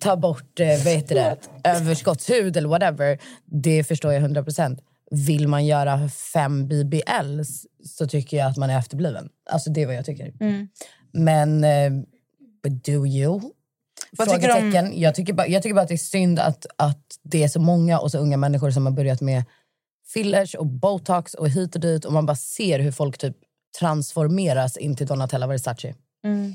ta bort eh, heter det, överskottshud eller whatever. Det förstår jag 100 procent. vill man göra fem BBL så tycker jag att man är efterbliven. Alltså det är vad jag tycker. Mm. Men eh, but do you? Vad tycker du om- Frågetecken. Jag, tycker bara, jag tycker bara att det är synd att, att det är så många och så unga människor som har börjat med fillers och botox och hit och dit och man bara ser hur folk typ transformeras in till Donatella Versace. Är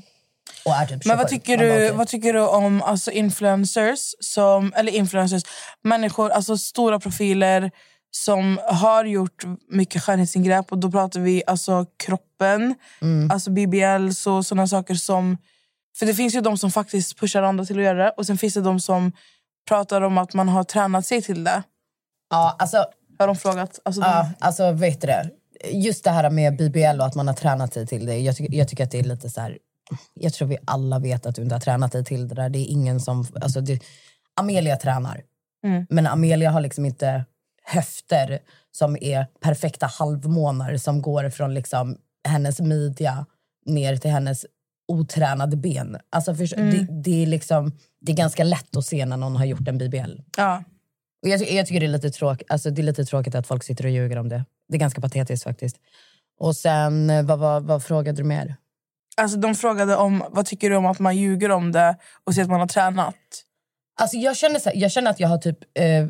typ. Men vad 27. tycker, du, vad tycker du om alltså influencers, som, eller influencers, människor, alltså stora profiler som har gjort mycket skönhetsingrepp. Och då pratar vi alltså kroppen, Mm. alltså BBL och sådana saker som... För det finns ju de som faktiskt pushar andra till att göra det. Och sen finns det de som pratar om att man har tränat sig till det. Ja, alltså, Har de frågat? Alltså, ja, de, alltså vet du det? Just det här med BBL och att man har tränat sig till det. Jag, tycker- jag tycker att det är lite så här... Jag tror vi alla vet att du inte har tränat dig till det där. Det är ingen som... Alltså det, Amelia tränar. Mm. Men Amelia har liksom inte höfter som är perfekta halvmånar som går från liksom hennes midja ner till hennes otränade ben. Alltså för, Mm. det, det, är liksom, det är ganska lätt att se när någon har gjort en BBL. ja. Och jag, jag tycker det är, lite tråk, alltså det är lite tråkigt att folk sitter och ljuger om det. Det är ganska patetiskt faktiskt. Och sen, eh, vad, vad, vad frågade du mer? Alltså, de frågade om vad tycker du om att man ljuger om det och säger att man har tränat. Alltså jag, känner så här, jag känner att jag har typ... Eh,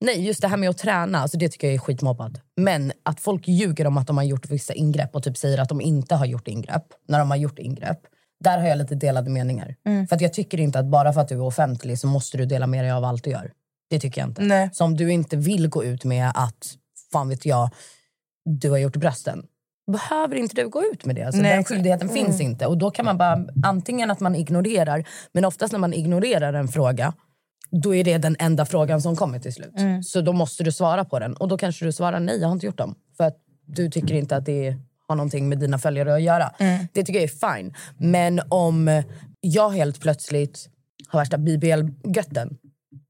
nej, just det här med att träna, alltså det tycker jag är skitmobbad. Men att folk ljuger om att de har gjort vissa ingrepp och typ säger att de inte har gjort ingrepp när de har gjort ingrepp. Där har jag lite delade meningar. För att jag tycker inte att bara för att du är offentlig så måste du dela med dig av allt du gör. Det tycker jag inte. Nej. Så om du inte vill gå ut med att, fan vet jag, du har gjort brösten. Behöver inte du gå ut med det? Alltså Nej, den skyldigheten finns inte. Och då kan man bara, antingen att man ignorerar, men oftast när man ignorerar en fråga, då är det den enda frågan som kommer till slut. Så då måste du svara på den. Och då kanske du svarar nej, jag har inte gjort dem. För att du tycker inte att det har någonting med dina följare att göra. Det tycker jag är fine. Men om jag helt plötsligt har värsta BBL-götten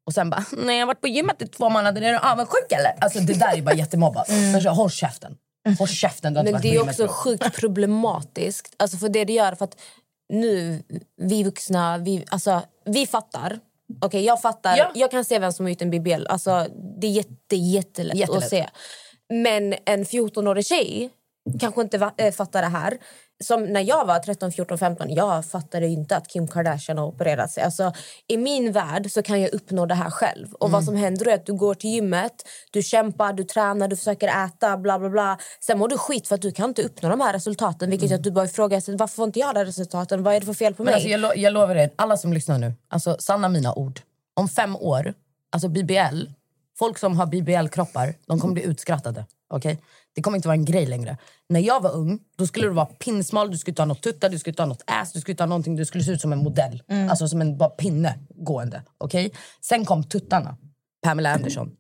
och sen bara, nej jag har varit på gymmet i två månader, är du avundsjuk eller? Alltså det där är bara jättemobbat. Mm. Håll käften. Håll käften, du har Men det är också sjukt problematiskt. Alltså för det det gör, för att nu, vi vuxna, vi, alltså, vi fattar. Okej, jag fattar. Ja. Jag kan se vem som har gjort en BBL. Alltså, det är jätte, jättelätt, Jättelätt. att se. Men en 14-årig tjej kanske inte äh, fattar det här. Som när jag var 13, 14, 15, jag fattade inte att Kim Kardashian har opererat sig. Alltså, I min värld så kan jag uppnå det här själv. Och vad som händer är att du går till gymmet, du kämpar, du tränar, du försöker äta, bla bla bla. Sen mår du skit för att du kan inte uppnå de här resultaten. Vilket gör att du bara ifrågasätter, varför får inte jag de här resultaten? Vad är det för fel på Men mig? alltså, jag, lo- jag lovar er, alla som lyssnar nu, alltså, sanna mina ord. Om fem år, alltså BBL, folk som har BBL-kroppar, de kommer bli utskrattade. Okay? Det kommer inte vara en grej längre. När jag var ung, då skulle du vara pinsmal, du skulle ha något tuttar, du skulle ha något ass, du skulle ha någonting, du skulle se ut som en modell. Alltså som en bara pinne gående. Okay? Sen kom tuttarna, Pamela Anderson.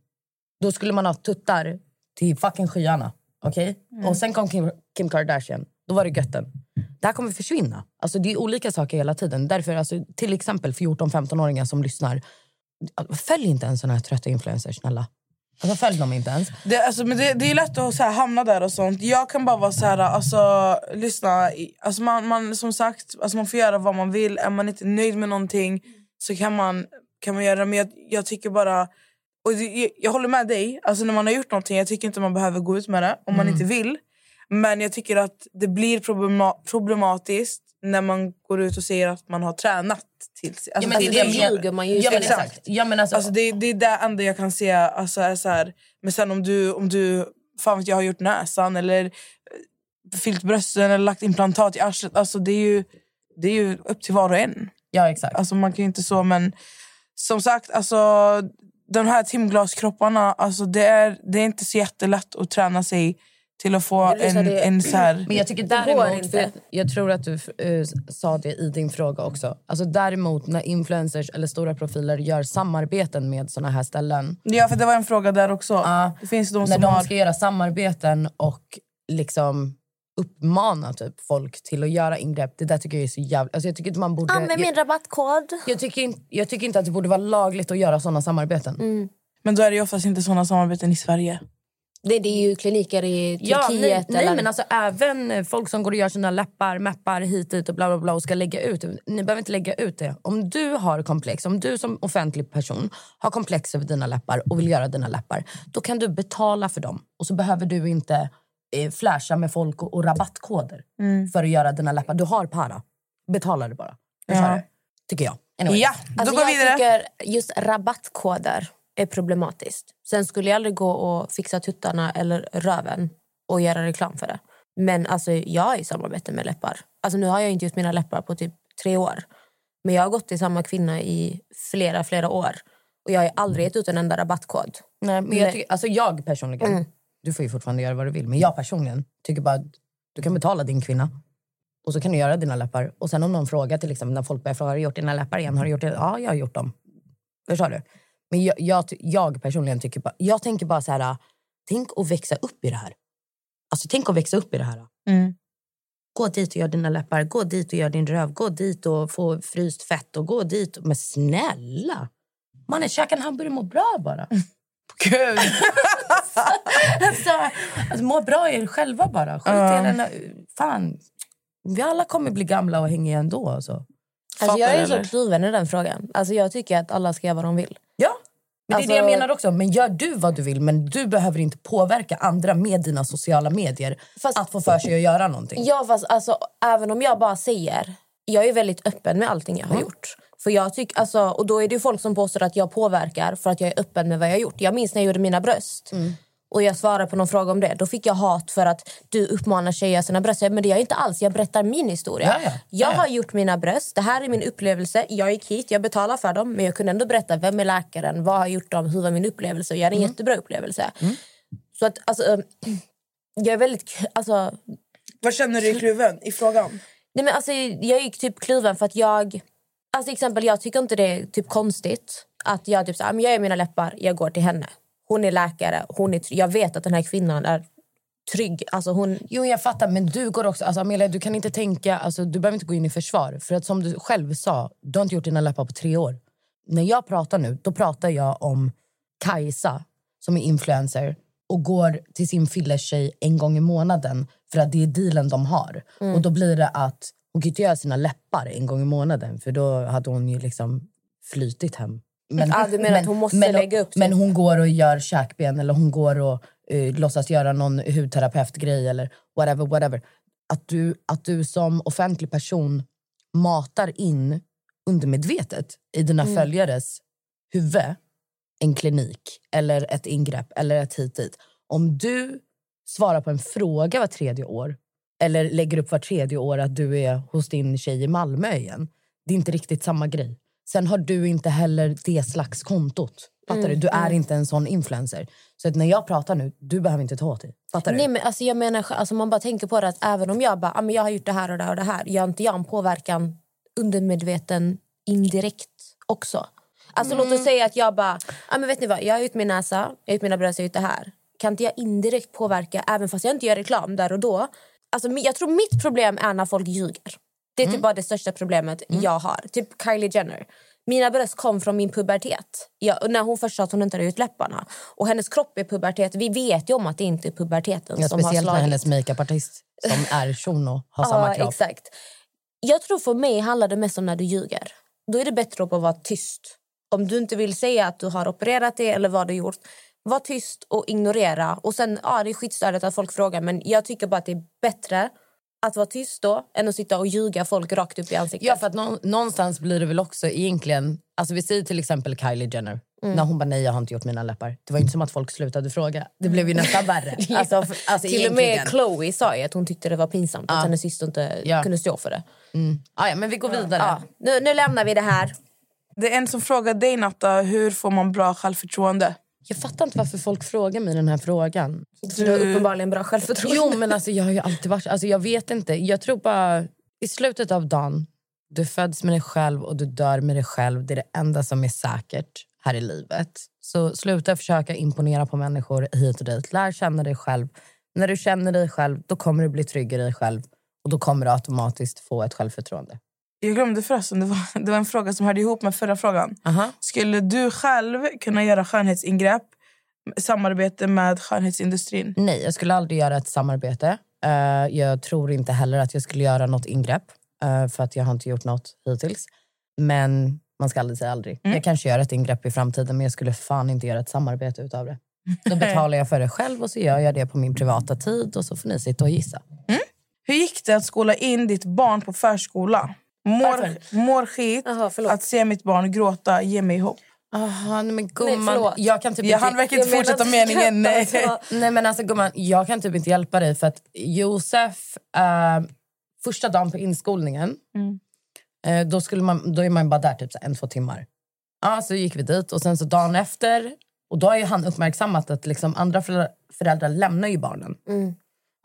Då skulle man ha tuttar till fucking skyarna. Okay? Och sen kom Kim, Kim Kardashian. Då var det götten. Det här kommer försvinna. Alltså, det är olika saker hela tiden. Därför, alltså, till exempel 14-15-åringar som lyssnar. Följ inte en sån här trötta influencer, snälla. Alltså, följ dem inte ens. Det, alltså, men det, det är lätt att så här, hamna där och sånt. Jag kan bara vara så här, alltså, lyssna. Alltså, man, man, som sagt, alltså, man får göra vad man vill. Är man inte nöjd med någonting så kan man, kan man göra det. Men jag, jag tycker bara... Och det, jag, jag håller med dig. Alltså, när man har gjort någonting, jag tycker inte man behöver gå ut med det om man inte vill. Men jag tycker att det blir problema, problematiskt när man går ut och säger att man har tränat till sig. Alltså, men till det är Då det- sig. ljuger man ju Ja, men exakt. Ja, men alltså, Alltså det, det är det enda jag kan se. Alltså är så här, men sen om du, om du fan vet jag, har gjort näsan eller eh, fyllt brösten eller lagt implantat i arslet. Alltså det är ju, det är ju upp till var och en. ja, exakt. Alltså man kan ju inte så, men som sagt, alltså de här timglaskropparna, alltså det är, det är inte så jättelätt att träna sig till att få en, det- en så här... Men jag tycker däremot, inte. för jag, tror att du eh, sa det i din fråga också. Alltså däremot när influencers eller stora profiler gör samarbeten med såna här ställen. Ja, för det var en fråga där också. Ja. Det finns de när som de har... ska göra samarbeten och liksom uppmana typ folk till att göra ingrepp. Det där tycker jag är så jävla... Alltså jag tycker inte man borde... Använd min jag, rabattkod. jag, tycker inte, jag tycker inte att det borde vara lagligt att göra såna samarbeten. Men då är det ju oftast inte såna samarbeten i Sverige. Det, det är ju kliniker i Turkiet. Ja, nej, nej eller... men alltså även folk som går och gör sina läppar, mappar hit dit och bla bla bla och ska lägga ut. Ni behöver inte lägga ut det. Om du har komplex, om du som offentlig person har komplex över dina läppar och vill göra dina läppar, då kan du betala för dem. Och så behöver du inte eh, flasha med folk och, och rabattkoder för att göra dina läppar. Du har para. Betala det bara. Ja. du? Tycker jag. Anyway. Ja, då Alltså, går vi jag vidare. tycker just rabattkoder är problematiskt. Sen skulle jag aldrig gå och fixa tuttarna eller röven och göra reklam för det. Men alltså, jag är i samarbete med läppar. Alltså, nu har jag inte gjort mina läppar på typ tre år. Men jag har gått till samma kvinna i flera, flera år. Och jag har aldrig gett ut en enda rabattkod. Nej, men jag, tycker, alltså jag personligen, Mm. du får ju fortfarande göra vad du vill, men jag personligen tycker bara att du kan betala din kvinna och så kan du göra dina läppar. Och sen om någon frågar, till exempel när folk börjar fråga har du gjort dina läppar igen? Har du gjort det? Ja, jag har gjort dem. Förstår du? Men jag, jag, jag personligen tycker bara, jag tänker bara så här, tänk att växa upp i det här. Alltså tänk att växa upp i det här. Mm. Gå dit och gör dina läppar, gå dit och gör din röv, gå dit och få fryst fett och gå dit. Men snälla! Mannen, käka en hamburgare och må bra bara. Gud. alltså, alltså, må bra i er själva bara. Skit i er, fan. Vi alla kommer bli gamla och hänga ändå. Alltså. Alltså, jag är så kluven i den frågan. Alltså, jag tycker att alla ska göra vad de vill. Ja, det är det jag Alltså- menar också. Men gör du vad du vill, men du behöver inte påverka andra med dina sociala medier Fast- att få för sig att göra någonting. Ja, fast alltså, även om jag bara säger... Jag är väldigt öppen med allting jag har gjort. För jag tyck, alltså, och Då är det folk som påstår att jag påverkar för att jag är öppen med vad jag har gjort. Jag minns när jag gjorde mina bröst. Och jag svarade på någon fråga om det. Då fick jag hat för att du uppmanar tjejer sina bröst. Men det gör jag inte alls. Jag berättar min historia. Ja, ja. Jag Ja, ja. har gjort mina bröst. Det här är min upplevelse. Jag gick hit, jag betalar för dem. Men jag kunde ändå berätta vem är läkaren, vad har jag gjort dem, hur var min upplevelse. Jag hade en jättebra upplevelse. Så att, alltså, eh, jag är väldigt... Alltså, Vad känner du i kluven i frågan? Nej, men alltså, jag gick typ kluven för att jag... Alltså, exempel, jag tycker inte det är typ konstigt att jag typ så, här, "Men jag gör mina läppar, jag går till henne. Hon är läkare, hon är, jag vet att den här kvinnan är trygg. Alltså, hon, Jo, jag fattar. Men du går också... Alltså, Amelia, du kan inte tänka... Alltså, du behöver inte gå in i försvar. För att som du själv sa, du har inte gjort dina läppar på tre år. När jag pratar nu, då pratar jag om Kajsa som är influencer och går till sin fillertjej en gång i månaden för att det är dealen de har. Och då blir det att hon kan inte göra sina läppar en gång i månaden för då hade hon ju liksom flytit hem. Men, Ja, du menar att hon måste lägga upp Men sin- hon går och gör käkben eller hon går och uh, låtsas göra någon hudterapeutgrej eller whatever, whatever. Att du, att du som offentlig person matar in undermedvetet i dina Mm. följares huvud en klinik eller ett ingrepp eller ett hit dit. Om du svarar på en fråga var tredje år eller lägger upp var tredje år att du är hos din tjej i Malmö igen. Det är inte riktigt samma grej. Sen har du inte heller det slags kontot. Fattar Mm, du? Du är inte en sån influencer. Så att när jag pratar nu, du behöver inte ta åt dig. Fattar du? nej, men alltså, jag menar, alltså, man bara tänker på det att även om jag bara, ah, men jag har gjort det här och det här och det här. Gör inte jag en påverkan undermedveten indirekt också? Alltså låt oss säga att jag bara, ah, men vet ni vad, jag har gjort min näsa, jag har gjort mina bröst, jag har gjort det här. Kan inte jag indirekt påverka även fast jag inte gör reklam där och då? Alltså, jag tror mitt problem är när folk ljuger. Det är typ bara det största problemet jag har. Typ Kylie Jenner. Mina bröst kom från min pubertet. Och när hon först sa att hon inte hade ut läpparna. Och hennes kropp är pubertet. Vi vet ju om att det inte är puberteten Ja, som har speciellt när slagit. hennes makeupartist som är shuno har samma Ja, kropp. exakt. Jag tror för mig handlar det mest om när du ljuger. Då är det bättre att vara tyst. Om du inte vill säga att du har opererat det eller vad du gjort, var tyst och ignorera. Och sen, ja, det är skitstörigt att folk frågar, men jag tycker bara att det är bättre att vara tyst då än att sitta och ljuga folk rakt upp i ansiktet. Ja, för att nå- någonstans blir det väl också egentligen... Alltså vi säger till exempel Kylie Jenner. Mm. När hon bara nej, jag har inte gjort mina läppar. Det var inte som att folk slutade fråga. Det blev ju nästan värre. Alltså, för, alltså Till och med egentligen. Chloe sa ju att hon tyckte det var pinsamt att hennes syster inte Ja. kunde stå för det. Ah, ja, men vi går vidare. Ja. Nu, nu lämnar vi det här. Det är en som frågar dig, Natta, hur får man bra självförtroende? Jag fattar inte varför folk frågar mig den här frågan. Du har uppenbarligen bra självförtroende. Jo, men alltså, jag har ju alltid varit... Alltså, jag vet inte. Jag tror bara... I slutet av dagen, du föds med dig själv och du dör med dig själv. Det är det enda som är säkert här i livet. Så sluta försöka imponera på människor hit och dit. Lär känna dig själv. När du känner dig själv, då kommer du bli trygg i dig själv. Och då kommer du automatiskt få ett självförtroende. Jag glömde förresten, det var, det var en fråga som hörde ihop med förra frågan. Aha. Skulle du själv kunna göra skönhetsingrepp samarbete med skönhetsindustrin? Nej, jag skulle aldrig göra ett samarbete. Eh, jag tror inte heller att jag skulle göra något ingrepp. eh, för att jag har inte gjort något hittills. Men man ska aldrig säga aldrig. Mm. Jag kanske gör ett ingrepp i framtiden men jag skulle fan inte göra ett samarbete utav det. Då betalar jag för det själv och så gör jag det på min privata tid och så får ni sitta och gissa. Hur gick det att skola in ditt barn på förskola? Mår, mår skit, förlåt. att se mitt barn gråta, ge mig hopp. Aha, nej men Nej, gumman, förlåt. jag kan typ Jag inte... verkligen inte Jag menar fortsätta inte meningen. Nej. Nej men alltså gumman, jag kan typ inte hjälpa dig för att Josef, eh, första dagen på inskolningen, Mm. eh, då, skulle man, då är man bara där typ en, två timmar. Ja, så gick vi dit och sen så dagen efter, och då har ju han uppmärksammat att liksom andra föräldrar, föräldrar lämnar ju barnen.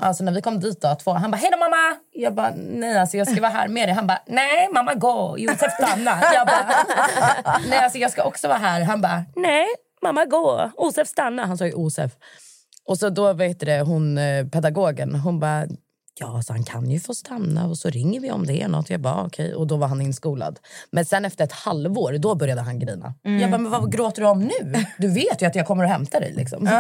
Alltså när vi kom dit då, två, han bara hej då mamma! Jag bara nej alltså jag ska vara här med dig. Han bara nej mamma gå, Josef typ stanna. Jag bara nej alltså jag ska också vara här. Han bara nej mamma gå, Josef stanna. Han sa ju Josef. Och så då vet det hon eh, pedagogen, hon bara Ja, så han kan ju få stanna och så ringer vi om det är något. Jag bara okej. Och då var han inskolad. Men sen efter ett halvår, då började han grina. Jag bara, men vad gråter du om nu? Du vet ju att jag kommer och hämtar dig liksom. det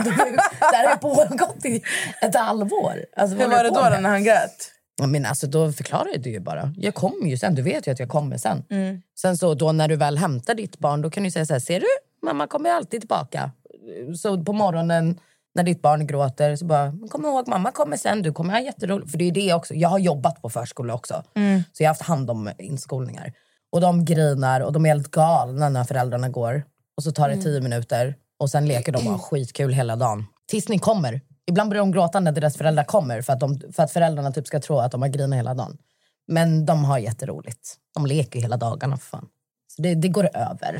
här har pågått i ett halvår. Alltså, vad Hur var det då, då när han grät? Men alltså, då förklarar du ju bara. Jag kommer ju sen. Du vet ju att jag kommer sen. Mm. Sen så då när du väl hämtar ditt barn, då kan du säga så här, ser du? Mamma kommer alltid tillbaka. Så på morgonen när ditt barn gråter så bara, "Men kom ihåg mamma kommer sen, du kommer ha jätteroligt. För det är det också. Jag har jobbat på förskola också. Mm. Så jag har haft hand om inskolningar. Och de grinar och de är helt galna när föräldrarna går. Och så tar det tio minuter och sen leker de och har skitkul hela dagen. Tills ni kommer. Ibland börjar de gråta när deras föräldrar kommer för att, de, för att föräldrarna typ ska tro att de har grinat hela dagen. Men de har jätteroligt. De leker hela dagarna för fan. Så det, det går över.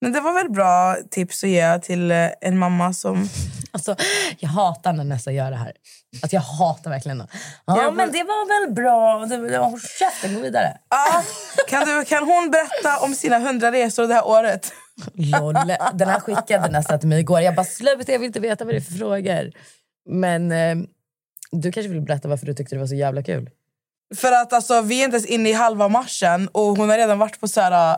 Men det var väl bra tips att ge till eh, en mamma som... Alltså, jag hatar när Nessa gör det här. Alltså, jag hatar verkligen det. Ja, Ja, men det var väl bra. Håll käften, gå vidare. Ah, kan, du, kan hon berätta om sina hundra resor det här året? Lol. Den här skickade Nessa till mig igår. Jag bara, sluta, jag vill inte veta vad det är för frågor. Men eh, du kanske vill berätta varför du tyckte det var så jävla kul? För att alltså, vi är inte ens inne i halva marschen och hon har redan varit på så här...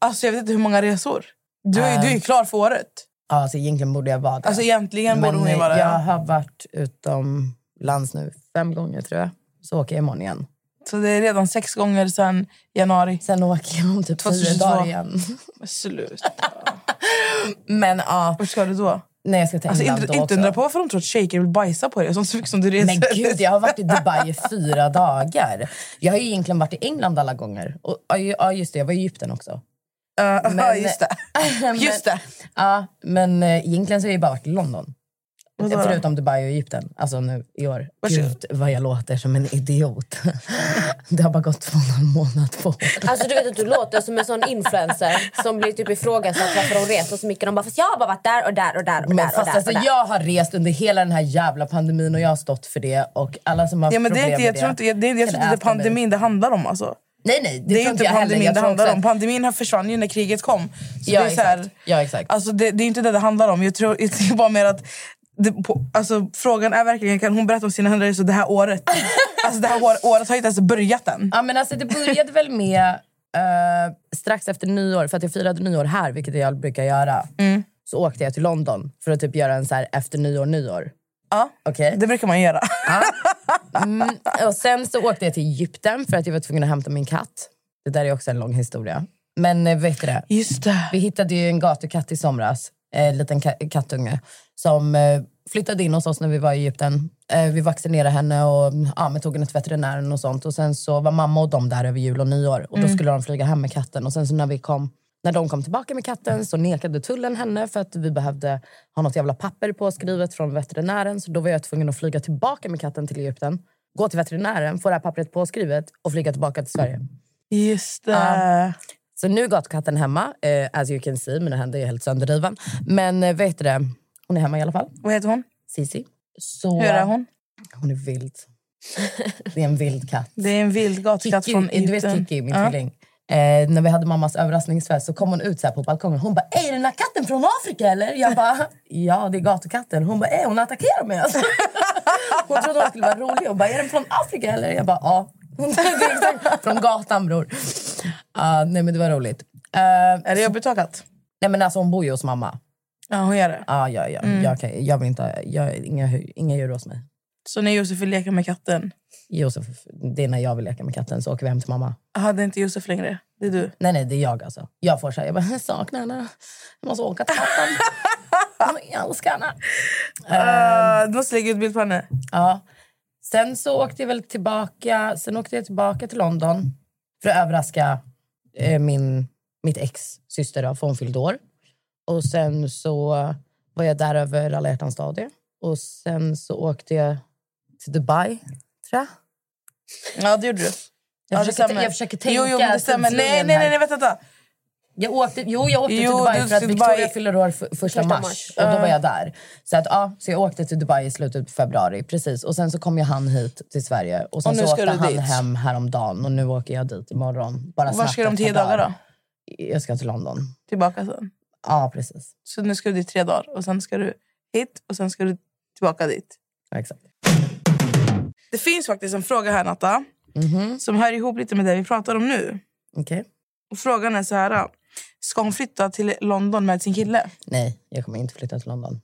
Alltså jag vet inte hur många resor. Du, är- du är klar för året. Alltså, egentligen borde jag vara det. Alltså egentligen borde hon Men vara eh, jag det. har varit utomlands nu fem gånger tror jag. Så åker jag imorgon igen. Så det är redan sex gånger sedan januari. Sen åker jag om typ tio 2022. dagar igen. Men Slut. Men ja, Vart ska du då? Nej jag ska till Alltså, England inte då inte också. undra på varför de tror att shejker vill bajsa på dig. Sånt som du reser. Men gud, jag har varit i Dubai i fyra dagar. Jag har ju egentligen varit i England alla gånger. Och, ja, ju- just det, jag var i Egypten också. Ja, Men- just det. Men- Just det. Ja, men eh, egentligen så har jag bara varit i London. Vadå då? Förutom Dubai och Egypten. Alltså nu i år. Varsågod. Gud vad jag låter som en idiot. det har bara gått två och en halv månad på. Alltså du vet att du låter som en sån influencer som blir typ ifrågasatt varför de reser så mycket. De bara fast jag har bara varit där och där och där och Men där och fast där. alltså, och där. jag har rest under hela den här jävla pandemin och jag har stått för det. Och alla som har Ja, men det är problem inte, jag med tror inte, jag, det, jag kan tror inte det är pandemin det handlar om. Alltså. Nej, nej. Det, Det är inte jag pandemin Jag det handlar om. Pandemin här försvann ju när kriget kom. Så Ja, det, är så här, exakt. Ja, exakt. Alltså det, det är inte det det handlar om. Jag tror jag tror bara mer att det, på, alltså, frågan är verkligen kan hon berätta om sina resor det här året. alltså det här år, året har inte ens börjat än. Ja, men alltså, det började väl med eh, strax efter nyår, för att jag firade nyår här, vilket jag brukar göra. Mm. Så åkte jag till London för att typ göra en så här efter nyår, nyår. Ja, Okej? det brukar man göra. Mm, och sen så åkte jag till Egypten för att jag var tvungen att hämta min katt. Det där är också en lång historia. Men eh, vet du det? Just det. Vi hittade ju en gatukatt i somras, eh, en liten ka- kattunge, som eh, flyttade in hos oss när vi var i Egypten. Eh, vi vaccinerade henne och ja, men tog henne till veterinären och sånt. Och sen så var mamma och de där över jul och nyår och då skulle de flyga hem med katten. Och sen så när vi kom när de kom tillbaka med katten så nekade tullen henne för att vi behövde ha något jävla papper påskrivet från veterinären. Så då var jag tvungen att flyga tillbaka med katten till Egypten, gå till veterinären, få det här pappret påskrivet och flyga tillbaka till Sverige. Just det. Ja. Så nu är gatkatten hemma. Eh, as you can see, mina händer är helt sönderriven. Men eh, vet du det? Hon är hemma i alla fall. Vad heter hon? Cici. Så, Hur är hon? Hon är vild. Det är en vild katt. Det är en vild gatkatt Kiki, från du vet. Kiki, min Ja. tvilling. Eh, när vi hade mammas överraskningsfest så kom hon ut så här på balkongen. Hon bara, är den här katten från Afrika eller? Jag bara, ja det är gatukatten. Hon bara, är hon attackerar mig alltså. Hon trodde hon skulle vara rolig. Hon bara, är den från Afrika eller? Jag bara, ja. Exakt från gatan bror. Ah, nej men det var roligt. Eh, Är det jobbigt att ha katt? nej men alltså hon bor ju hos mamma. Ja, hon gör det. Ah, ja, ja. Mm. Jag, kan, jag vill inte, jag, inga, inga djur hos mig. Så när Josef vill leka med katten, Josef, det är när jag vill leka med katten så åker vi hem till mamma. hade inte Josef längre? Det är du? Nej, nej, det är jag alltså. Jag får säga, jag bara, jag saknar henne. Jag måste åka till katten. Jag älskar henne. Uh, du måste lägga ut bild på henne. Ja. Sen så åkte jag väl tillbaka, sen åkte jag tillbaka till London för att överraska eh, min, mitt ex syster då, för hon fyllde år. Och sen så var jag där över alla hjärtans dag. Och sen så åkte jag till Dubai, tror jag. Ja, det gjorde du. Jag, Ja, försöker, jag försöker tänka Jo, jo, det stämmer. Nej, nej, nej, nej, vänta, vänta. Jag åkte, jo, jag åkte Jo, till Dubai du för att Victoria Dubai. fyller år för, första, mars. mars. Och då var jag där. Så, att, ja, så jag åkte till Dubai i slutet på februari. Precis. Och sen så kom ju han hit till Sverige. Och sen Och så åkte han dit. hem häromdagen. Och nu åker jag dit imorgon. Bara Var ska ett tio dagar då? Jag ska till London. Tillbaka sen. Ja, precis. Så nu ska du dit tre dagar och sen ska du hit och sen ska du tillbaka dit. Ja, exakt. Det finns faktiskt en fråga här, Natta, Mhm. som hör ihop lite med det vi pratar om nu. Okej. Och frågan är så här. Ska hon flytta till London med sin kille? Nej, jag kommer inte flytta till London.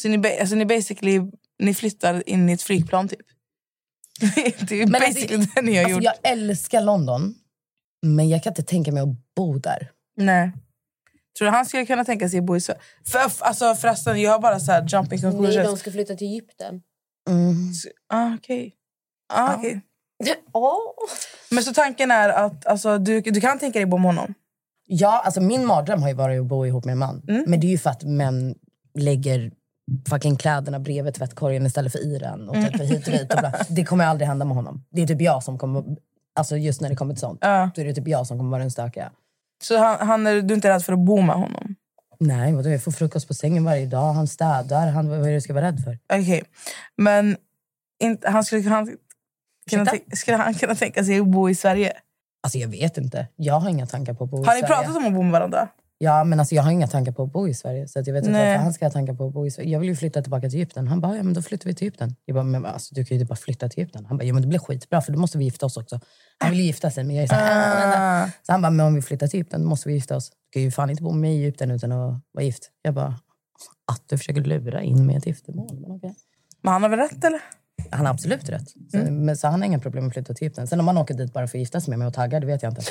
Så ni, alltså ni basically ni flyttar in i ett flygplan typ? det är Men basically alltså, det ni har Alltså, gjort. jag älskar London. Men jag kan inte tänka mig att bo där. Nej. Tror du han skulle kunna tänka sig att bo i Sverige? För, alltså, förresten, jag har bara så här jumping Nej, conclusions. de ska flytta till Egypten. Mm. Så- Ah, okej. Ah, okej. Åh. Men så tanken är att alltså, du, du kan tänka dig bo med honom? Ja, alltså min mardröm har ju varit att bo ihop med en man. Mm. Men det är ju för att män lägger fucking kläderna bredvid tvättkorgen istället för i den. Och typ hit och dit och bla. Det kommer aldrig hända med honom. Det är typ jag som kommer... Alltså just när det kommer till sånt. Ja. Då är det typ jag som kommer vara den stökiga. Så han, han är, du är inte rädd för att bo med honom? Nej, vadå? Jag får frukost på sängen varje dag. Han städar. Han, vad är det jag ska vara rädd för? Okej. Men inte, han skulle, han, kunna, Ursäkta? tänk- skulle han kunna tänka sig att bo i Sverige? Alltså jag vet inte. Jag har inga tankar på att bo Har i ni Sverige. pratat om att bo med varandra? Ja, men alltså jag har inga tankar på att bo i Sverige. Så att jag vet inte varför han ska ha tankar på att bo i Sverige. Jag vill ju flytta tillbaka till Egypten. Han bara, ja men då flyttar vi till Egypten. Jag bara, men alltså, du kan ju inte bara flytta till Egypten. Han bara, ja men det blir skitbra för då måste vi gifta oss också. Han vill gifta sig men jag är så här, "Ah, vänta." Så han bara, men om vi flyttar till Egypten måste vi gifta oss. Du kan ju fan inte bo med i Egypten utan att vara gift. Jag bara, att du försöker lura in mig i ett giftermål. Men okej. Men han har väl rätt eller? Han har absolut rätt. Så, Mm. men, så han har inga problem med att flytta till Egypten. Sen om man åker dit bara för att gifta sig med mig och tagga, det vet jag inte.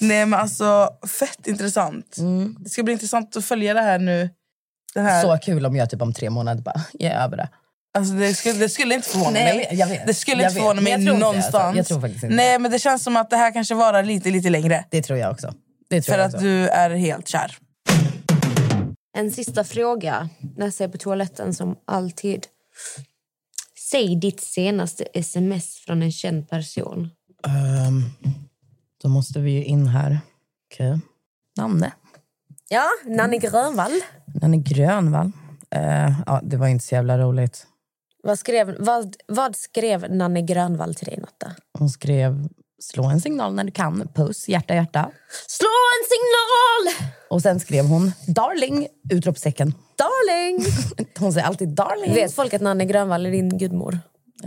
Nej men alltså, fett intressant. Det ska bli intressant att följa det här nu. Det här. Så kul om jag typ om tre månader bara, jag är över det. Alltså, det, skulle, det skulle inte förvåna Nej, mig. jag vet. Det skulle Jag inte förvåna mig jag tror inte någonstans. alltså. Jag tror faktiskt inte Nej men det känns som att det här kanske varar lite, lite längre. Det tror jag också. Det tror För jag att också. du är helt kär. En sista fråga. Läser jag på toaletten som alltid. Säg ditt senaste sms från en känd person. Ehm, då måste vi ju in här. Okej. Nanne. Ja, Nanne Grönvall. Nanne Grönvall. Eh, ja, det var inte så jävla roligt. Vad skrev, vad, vad skrev Nanne Grönvall till dig, Natta? Hon skrev slå en signal när du kan. Puss, hjärta, hjärta. Slå en signal! Och sen skrev hon darling! Utropstecken. Darling! Hon säger alltid darling. Vet folk att Nanne Grönvall är din gudmor?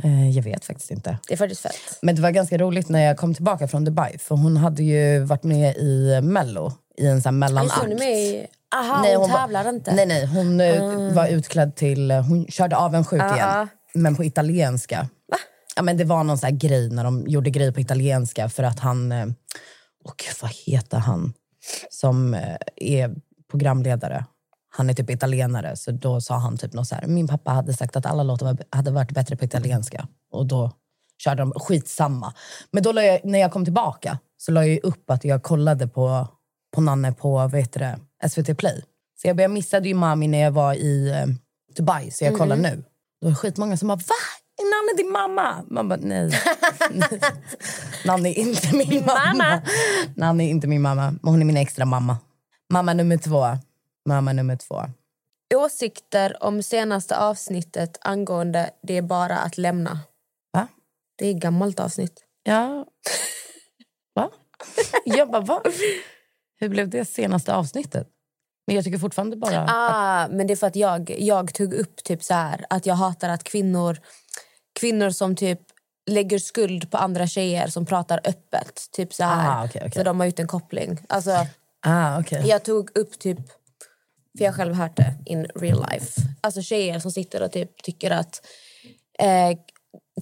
Eh, jag vet faktiskt inte. Det är faktiskt fett. Men det var ganska roligt när jag kom tillbaka från Dubai. För hon hade ju varit med i Mello i en sån här Just hon är mellanakt. med i... Aha, Nej, hon, hon tävlar inte. Nej, nej. Hon eh, var utklädd till... eh, Hon körde avundsjuk Ja, igen. ja. Men på italienska. Ja, men det var någon sån här grej när de gjorde grejer på italienska för att han... eh, Åh vad heter han? Som är programledare. Han är typ italienare, så då sa han typ något så här. Min pappa hade sagt att alla låtar hade varit bättre på italienska. Och då körde de skitsamma. Men då jag, när jag kom tillbaka så la jag upp att jag kollade på, på Nanne på vad heter det, SVT Play. Så jag, jag missade ju Mami när jag var i eh, Dubai, så jag kollar nu. Då är det skitmånga som bara, va? Är är din mamma. Man bara, nej. Nanny är inte min mamma. Nanny är inte min mamma. Hon är min extra mamma. Mamma nummer två. Mamma nummer två. Åsikter om senaste avsnittet angående Det är bara att lämna. Va? Det är ett gammalt avsnitt. Ja. Va? Jag bara, va? Hur blev det senaste avsnittet? Men jag tycker fortfarande bara... Ah, men det är för att jag, jag tog upp typ så här, att jag hatar att kvinnor, kvinnor som typ lägger skuld på andra tjejer som pratar öppet. Typ så här. Ah, okej, okej. Så de har gjort en koppling. Alltså, Ah, okej. jag tog upp typ, för jag har själv hört det in real life. Alltså tjejer som sitter och typ tycker att eh,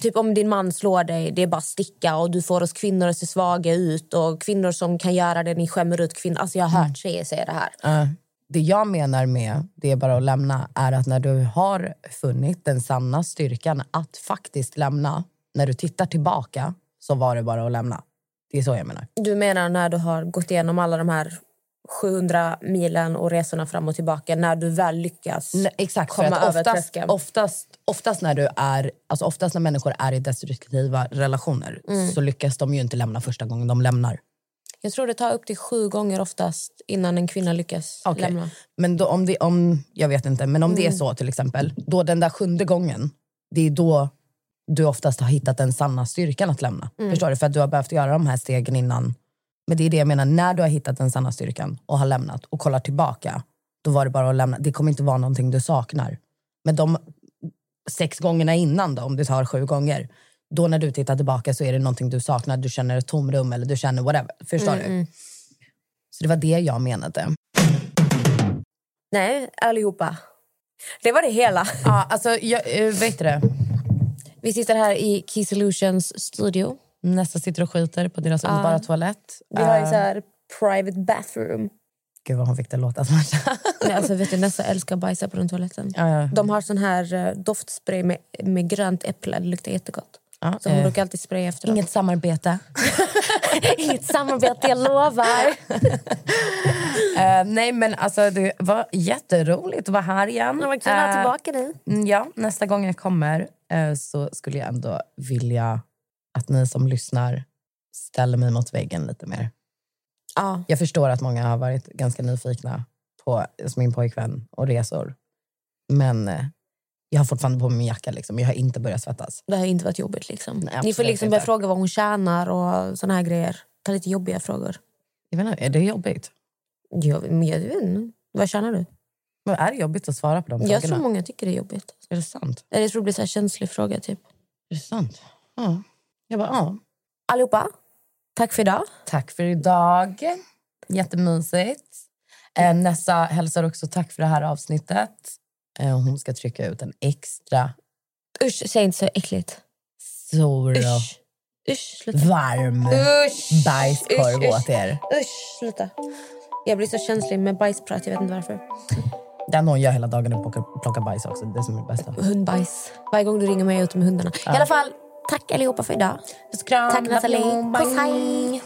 Typ om din man slår dig, det är bara sticka och du får oss kvinnor att se svaga ut och kvinnor som kan göra det, ni skämmer ut kvinnor. Alltså jag har hört tjejer säga det här. Ah. Det jag menar med det är bara att lämna är att när du har funnit den sanna styrkan att faktiskt lämna, när du tittar tillbaka så var det bara att lämna. Det är så jag menar. Du menar när du har gått igenom alla de här 700 milen och resorna fram och tillbaka, när du väl lyckas Nej, exakt, komma över oftast, tröskeln? oftast, oftast, när du är, alltså oftast när människor är i destruktiva relationer Mm. så lyckas de ju inte lämna första gången de lämnar. Jag tror det tar upp till sju gånger oftast innan en kvinna lyckas Okej. lämna. Men då, om det, om, jag vet inte, men om det är Mm. så till exempel, då den där sjunde gången, det är då du oftast har hittat den sanna styrkan att lämna. Mm. Förstår du? För att du har behövt göra de här stegen innan. Men det är det jag menar, när du har hittat den sanna styrkan och har lämnat och kollar tillbaka, då var det bara att lämna. Det kommer inte vara någonting du saknar. Men de sex gångerna innan då, om det tar sju gånger, då när du tittar tillbaka så är det någonting du saknar, du känner ett tomrum eller du känner whatever. Förstår Mm, du? mm. Så det var det jag menade. Nej, allihopa. Det var det hela. Ja, alltså, jag, äh, vet du det? Vi sitter här i Key Solutions studio. Nästa sitter och skiter på deras Ja. underbara toalett. Vi har ju Eh, så här private bathroom. Gud vad hon fick det låta som Nej, alltså, vet du, Nessa älskar att bajsa på den toaletten. ja, ja. De har sån här eh, doftspray med, med grönt äpple. Det luktar jättegott. Ja, Så hon eh, brukar alltid spraya efteråt. Inget samarbete. Inget samarbete, jag lovar. Eh, nej men alltså det var jätteroligt att vara här igen. Det var kul att ha Eh, tillbaka dig. mm, Ja, nästa gång jag kommer så skulle jag ändå vilja att ni som lyssnar ställer mig mot väggen lite mer. Ja. Jag förstår att många har varit ganska nyfikna på min pojkvän och resor. Men eh, jag har fortfarande på mig min jacka. Liksom. Jag har inte börjat svettas. Det har inte varit jobbigt. Liksom. Nej, Ni får liksom börja fråga vad hon tjänar och såna här grejer. Ta lite jobbiga frågor. Jag vet inte, är det jobbigt? Jag, men jag vet inte. Vad tjänar du? Men är det jobbigt att svara på de Jag frågorna? tror många tycker det är jobbigt. Är det sant? Eller jag tror det blir så här känslig fråga. Typ. Är det sant? Ja. Jag bara, ja. Allihopa, tack för idag. Tack för idag. Jättemysigt. Eh, Nessa hälsar också tack för det här avsnittet. Eh, hon ska trycka ut en extra Usch, säg inte så äckligt. stor och Usch. Usch, sluta. varm Usch. bajskorv Usch, åt er. Usch, sluta. Jag blir så känslig med bajsprat, jag vet inte varför. Det är någon gör hela dagen och plockar, plockar bajs också. Det är som är det bästa. Hundbajs. Varje gång du ringer mig är jag ute med hundarna. I alla fall, tack allihopa för idag. Puss kram. Tack Nathalie. Bye. Puss, hej.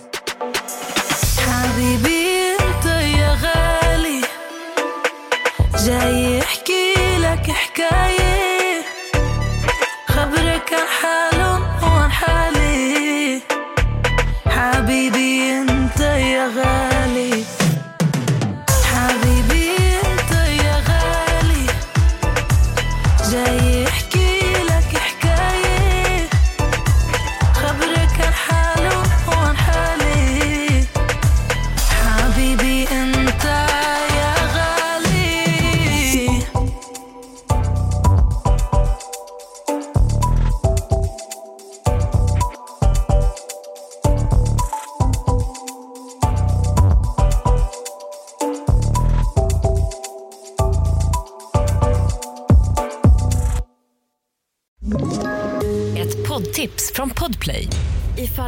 حبيبي انت يا غالي جاي